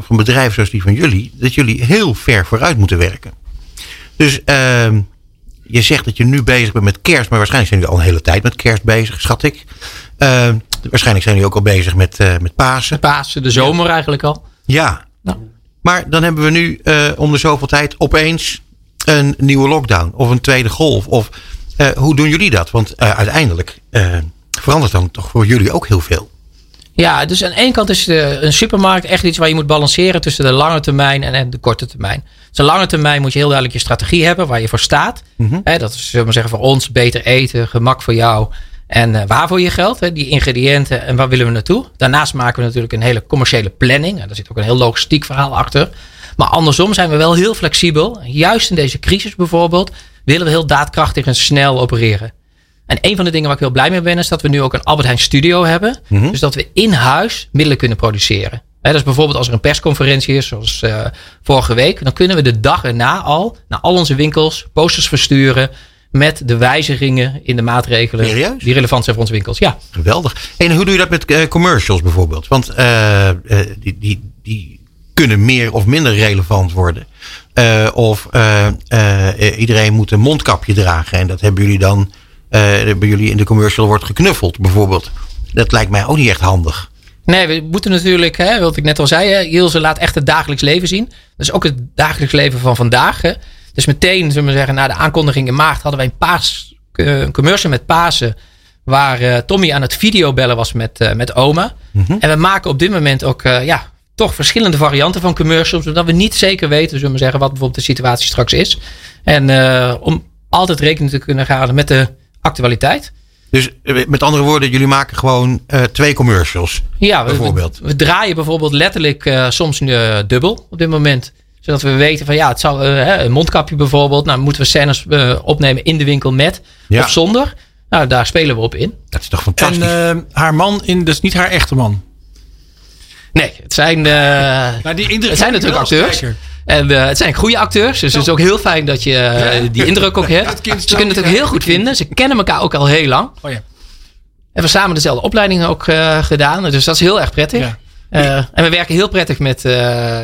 van- bedrijven zoals die van jullie, dat jullie heel ver vooruit moeten werken. Dus ehm, je zegt dat je nu bezig bent met kerst, maar waarschijnlijk zijn jullie al een hele tijd met kerst bezig, schat ik. Ehm, waarschijnlijk zijn jullie ook al bezig met, eh, met Pasen. Pasen, de zomer eigenlijk al. Ja. Nou. Maar dan hebben we nu eh, om de zoveel tijd opeens een nieuwe lockdown of een tweede golf. Of eh, hoe doen jullie dat? Want eh, uiteindelijk eh, verandert dan toch voor jullie ook heel veel. Ja, dus aan de ene kant is de, een supermarkt echt iets waar je moet balanceren tussen de lange termijn en, en de korte termijn. Dus de lange termijn moet je heel duidelijk je strategie hebben waar je voor staat. Hè, dat is, zullen we zeggen, voor ons beter eten, gemak voor jou. En waar voor je geld, die ingrediënten en waar willen we naartoe. Daarnaast maken we natuurlijk een hele commerciële planning. En daar zit ook een heel logistiek verhaal achter. Maar andersom zijn we wel heel flexibel. Juist in deze crisis bijvoorbeeld willen we heel daadkrachtig en snel opereren. En een van de dingen waar ik heel blij mee ben, is dat we nu ook een Albert Heijn studio hebben. Dus dat we in huis middelen kunnen produceren. Hè, dus bijvoorbeeld als er een persconferentie is, zoals eh, vorige week, dan kunnen we de dag erna al naar al onze winkels posters versturen met de wijzigingen in de maatregelen Serieus? die relevant zijn voor onze winkels. Ja, Geweldig. En hoe doe je dat met eh, commercials bijvoorbeeld? Want eh, die, die, die kunnen meer of minder relevant worden. Eh, of eh, eh, iedereen moet een mondkapje dragen. En dat hebben jullie dan bij jullie in de commercial wordt geknuffeld bijvoorbeeld. Dat lijkt mij ook niet echt handig. Nee, we moeten natuurlijk, hè, wat ik net al zei, hè, Ilse laat echt het dagelijks leven zien. Dus ook het dagelijks leven van vandaag. Hè. Dus meteen, zullen we zeggen, na de aankondiging in maart hadden wij een, paas, een commercial met Pasen. Waar Tommy aan het videobellen was met, met oma. En we maken op dit moment ook ja, toch verschillende varianten van commercials. Zodat we niet zeker weten, zullen we zeggen, wat bijvoorbeeld de situatie straks is. En eh, om altijd rekening te kunnen houden met de actualiteit. Dus eh, met andere woorden, jullie maken gewoon eh, twee commercials. Ja, we, Bijvoorbeeld. We, we draaien bijvoorbeeld letterlijk eh, soms eh, dubbel op dit moment. Zodat we weten van ja, het zal, hè, een mondkapje bijvoorbeeld. Nou, moeten we scènes eh, opnemen in de winkel met Ja. of zonder. Nou, daar spelen we op in. Dat is toch En fantastisch. eh, haar man, in, dat is niet haar echte man. Nee, het zijn, eh, die het zijn natuurlijk acteurs. En eh, het zijn goede acteurs. Dus het is ook heel fijn dat je eh, die indruk ook hebt. Ze kunnen het ook heel goed vinden. Ze kennen elkaar ook al heel lang. Oh ja. Hebben samen dezelfde opleiding ook gedaan. Dus dat is heel erg prettig. Ja. En we werken heel prettig met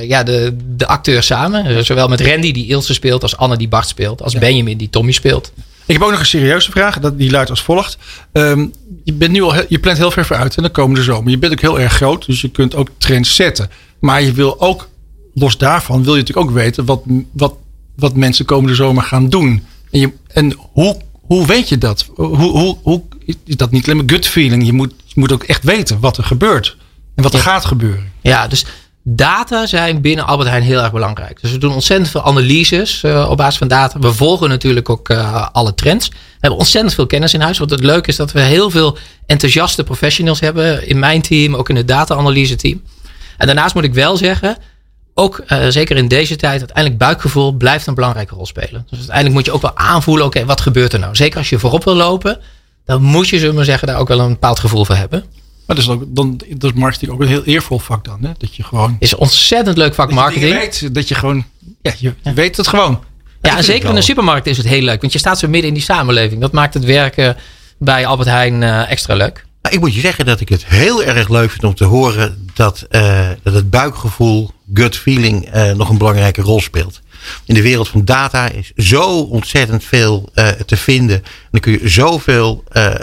ja, de, de acteurs samen. Zowel met Randy die Ilse speelt, als Anne die Bart speelt, als Benjamin die Tommy speelt. Ik heb ook nog een serieuze vraag. Dat, die luidt als volgt. Ehm, je, bent nu al, je plant heel ver vooruit en dan komende zomer. Je bent ook heel erg groot, dus je kunt ook trends zetten. Maar je wil ook, los daarvan, wil je natuurlijk ook weten wat, wat, wat mensen komende zomer gaan doen. En, je, en hoe, hoe weet je dat? Hoe, hoe, hoe is dat niet alleen maar gut feeling? Je moet, je moet ook echt weten wat er gebeurt en wat er gaat gebeuren. Ja, dus data zijn binnen Albert Heijn heel erg belangrijk. Dus we doen ontzettend veel analyses eh, op basis van data. We volgen natuurlijk ook eh, alle trends. We hebben ontzettend veel kennis in huis. Wat het leuke is dat we heel veel enthousiaste professionals hebben in mijn team, ook in het data-analyse team. En daarnaast moet ik wel zeggen, ook eh, zeker in deze tijd, uiteindelijk buikgevoel blijft een belangrijke rol spelen. Dus uiteindelijk moet je ook wel aanvoelen, oké, wat gebeurt er nou? Zeker als je voorop wil lopen, dan moet je, zullen we zeggen, daar ook wel een bepaald gevoel voor hebben. Maar dat is, ook, dan, dat is marketing ook een heel eervol vak dan. Hè? Dat je gewoon... Is een ontzettend leuk vak marketing. Dat je, weet, dat je gewoon... Ja, je weet het gewoon. Ja, en zeker in de supermarkt is het heel leuk. Want je staat zo midden in die samenleving. Dat maakt het werken bij Albert Heijn eh, extra leuk. Nou, ik moet je zeggen dat ik het heel erg leuk vind om te horen dat, eh, dat het buikgevoel, gut feeling, eh, nog een belangrijke rol speelt. In de wereld van data is zo ontzettend veel eh, te vinden. En dan kun je zoveel eh,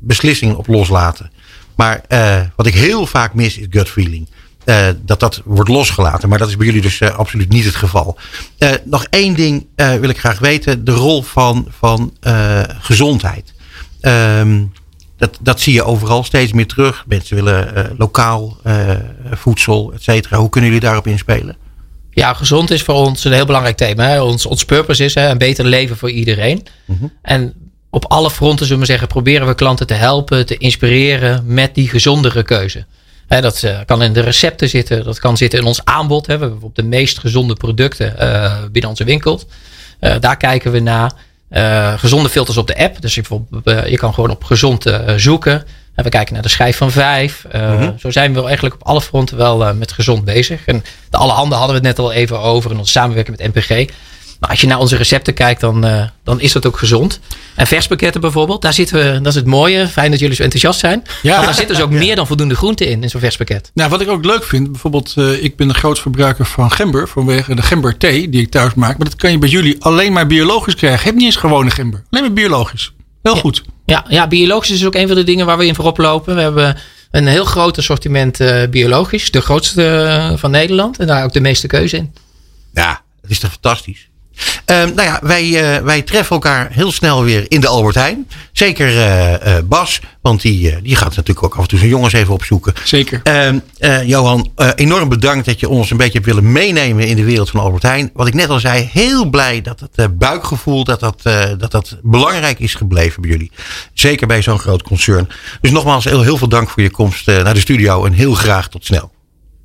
beslissingen op loslaten. Maar eh, wat ik heel vaak mis is gut feeling. Eh, dat dat wordt losgelaten. Maar dat is bij jullie dus eh, absoluut niet het geval. Nog één ding wil ik graag weten. De rol van, van gezondheid. Ehm, dat, dat zie je overal steeds meer terug. Mensen willen lokaal voedsel, et cetera. Hoe kunnen jullie daarop inspelen? Ja, gezond is voor ons een heel belangrijk thema. Hè. Ons, ons purpose is hè, een beter leven voor iedereen. En op alle fronten, zullen we zeggen, proberen we klanten te helpen, te inspireren met die gezondere keuze. Dat eh, kan in de recepten zitten, dat kan zitten in ons aanbod. Hè. We hebben op de meest gezonde producten eh, binnen onze winkels. Eh, daar kijken we naar. Gezonde filters op de app. Dus je, bijvoorbeeld, je kan gewoon op gezond zoeken. En we kijken naar de schijf van vijf. Eh, Zo zijn we wel eigenlijk op alle fronten wel met gezond bezig. En de alle handen hadden we het net al even over in onze samenwerking met NPG. Maar als je naar onze recepten kijkt, dan, eh, dan is dat ook gezond. En verspakketten bijvoorbeeld, daar zitten we, dat is het mooie. Fijn dat jullie zo enthousiast zijn. Ja. Want daar zitten dus ook meer dan voldoende groenten in, in zo'n verspakket. Nou, wat ik ook leuk vind, bijvoorbeeld, eh, ik ben een groot verbruiker van gember vanwege de gember thee die ik thuis maak. Maar dat kan je bij jullie alleen maar biologisch krijgen. Je hebt niet eens gewone gember, alleen maar biologisch. Heel goed. Ja, ja, biologisch is ook een van de dingen waar we in voorop lopen. We hebben een heel groot assortiment eh, biologisch. De grootste van Nederland. En daar ook de meeste keuze in. Ja, dat is toch fantastisch. Ehm, nou ja, wij, eh, wij treffen elkaar heel snel weer in de Albert Heijn. Zeker eh, eh, Bas, want die, die gaat natuurlijk ook af en toe zijn jongens even opzoeken. Zeker. Ehm, eh, Johan, enorm bedankt dat je ons een beetje hebt willen meenemen in de wereld van Albert Heijn. Wat ik net al zei, heel blij dat het buikgevoel dat dat, dat dat belangrijk is gebleven bij jullie. Zeker bij zo'n groot concern. Dus nogmaals heel, heel veel dank voor je komst naar de studio en heel graag tot snel.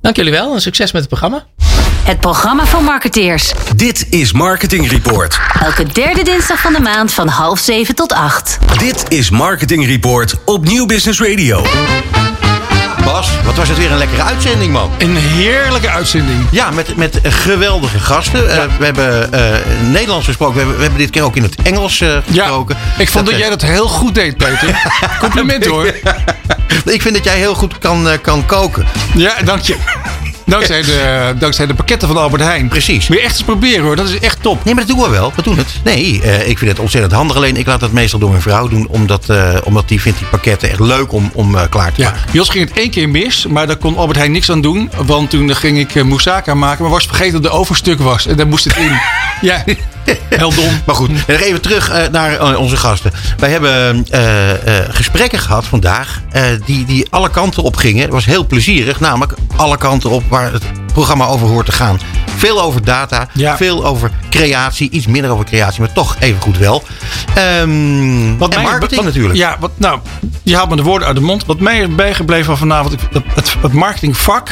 Dank jullie wel en succes met het programma. Het programma van marketeers. Dit is Marketing Report. Elke derde dinsdag van de maand van half zeven tot acht. Dit is Marketing Report op Nieuw Business Radio. Bas, wat was het weer een lekkere uitzending, man. Een heerlijke uitzending. Ja, met, met geweldige gasten. Eh, we hebben eh, Nederlands gesproken. We hebben, we hebben dit keer ook in het Engels eh, Ja, gesproken. ik vond dat, eh, jij dat heel goed deed, Peter. Compliment hoor. Ik vind dat jij heel goed kan, eh, kan koken. Ja, dank je. Dankzij de, dankzij de pakketten van Albert Heijn. Precies. Moet je echt eens proberen hoor, dat is echt top. Nee, maar dat doen we wel. We doen het. Nee, eh, ik vind het ontzettend handig. Alleen ik laat dat meestal door mijn vrouw doen. Omdat, eh, omdat die vindt die pakketten echt leuk om, om eh, klaar te Ja, maken. bij ons ging het één keer mis, maar daar kon Albert Heijn niks aan doen. Want toen ging ik moussaka maken, maar was vergeten dat de overstuk was. En daar moest het in. ja, heel dom. Maar goed, nog even terug eh, naar eh, onze gasten. Wij hebben eh, gesprekken gehad vandaag die, die alle kanten op gingen. Het was heel plezierig, namelijk alle kanten op waar het programma over hoort te gaan. Veel over data, Ja. veel over creatie, iets minder over creatie, maar toch even goed wel. Ehm en mij- marketing wat- natuurlijk. Ja, wat, nou, je haalt me de woorden uit de mond. Wat mij is bijgebleven van vanavond, dat, het, het marketingvak,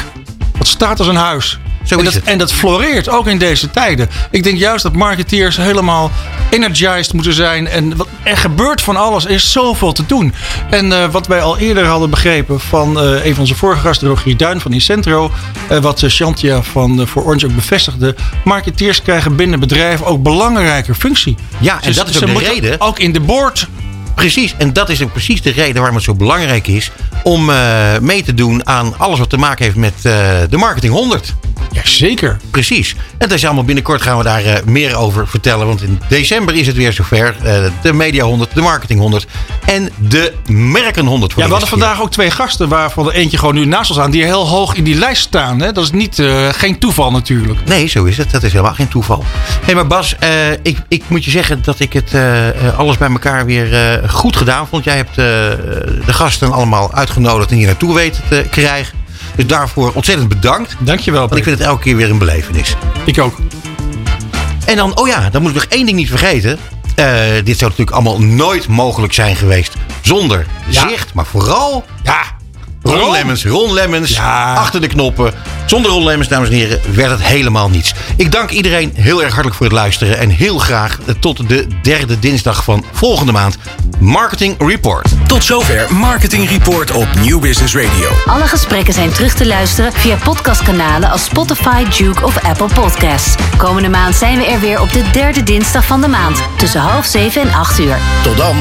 dat staat als een huis. Zo en, dat, en dat floreert ook in deze tijden. Ik denk juist dat marketeers helemaal energized moeten zijn. En wat, er gebeurt van alles. Er is zoveel te doen. En eh, wat wij al eerder hadden begrepen van eh, een van onze vorige gasten, Rogier Duin van Incentro. eh, wat uh, Shantia van uh, voor Orange ook bevestigde. Marketeers krijgen binnen bedrijven ook belangrijke functie. Ja, en dat is ze de reden. Ook in de board Precies, en dat is ook precies de reden waarom het zo belangrijk is om mee te doen aan alles wat te maken heeft met de Marketing 100. Jazeker. Precies. En dat is allemaal binnenkort gaan we daar eh, meer over vertellen. Want in december is het weer zover. Eh, de Media 100, de Marketing 100 en de Merken 100. Voor Ja, we hadden vandaag ook twee gasten, waarvan er eentje gewoon nu naast ons aan, die heel hoog in die lijst staan. Hè? Dat is niet, eh, geen toeval natuurlijk. Nee, zo is het. Dat is helemaal geen toeval. Hé, maar Bas, ik, ik moet je zeggen dat ik het alles bij elkaar weer goed gedaan vond. Jij hebt de gasten allemaal uitgenodigd en hier naartoe weten te krijgen. Dus daarvoor ontzettend bedankt. Dankjewel. Want ik vind het elke keer weer een belevenis. Ik ook. En dan, oh ja, dan moet ik nog één ding niet vergeten. Eh, dit zou natuurlijk allemaal nooit mogelijk zijn geweest zonder Ja. zicht. Maar vooral Ja. Ron Waarom? Lemmens, Ron Lemmens, Ja. achter de knoppen. Zonder Ron Lemmens, dames en heren, werd het helemaal niets. Ik dank iedereen heel erg hartelijk voor het luisteren. En heel graag eh, tot de derde dinsdag van volgende maand. Marketing Report. Tot zover Marketing Report op New Business Radio. Alle gesprekken zijn terug te luisteren via podcastkanalen als Spotify, Duke of Apple Podcasts. Komende maand zijn we er weer op de derde dinsdag van de maand. Tussen half zeven en acht uur. Tot dan.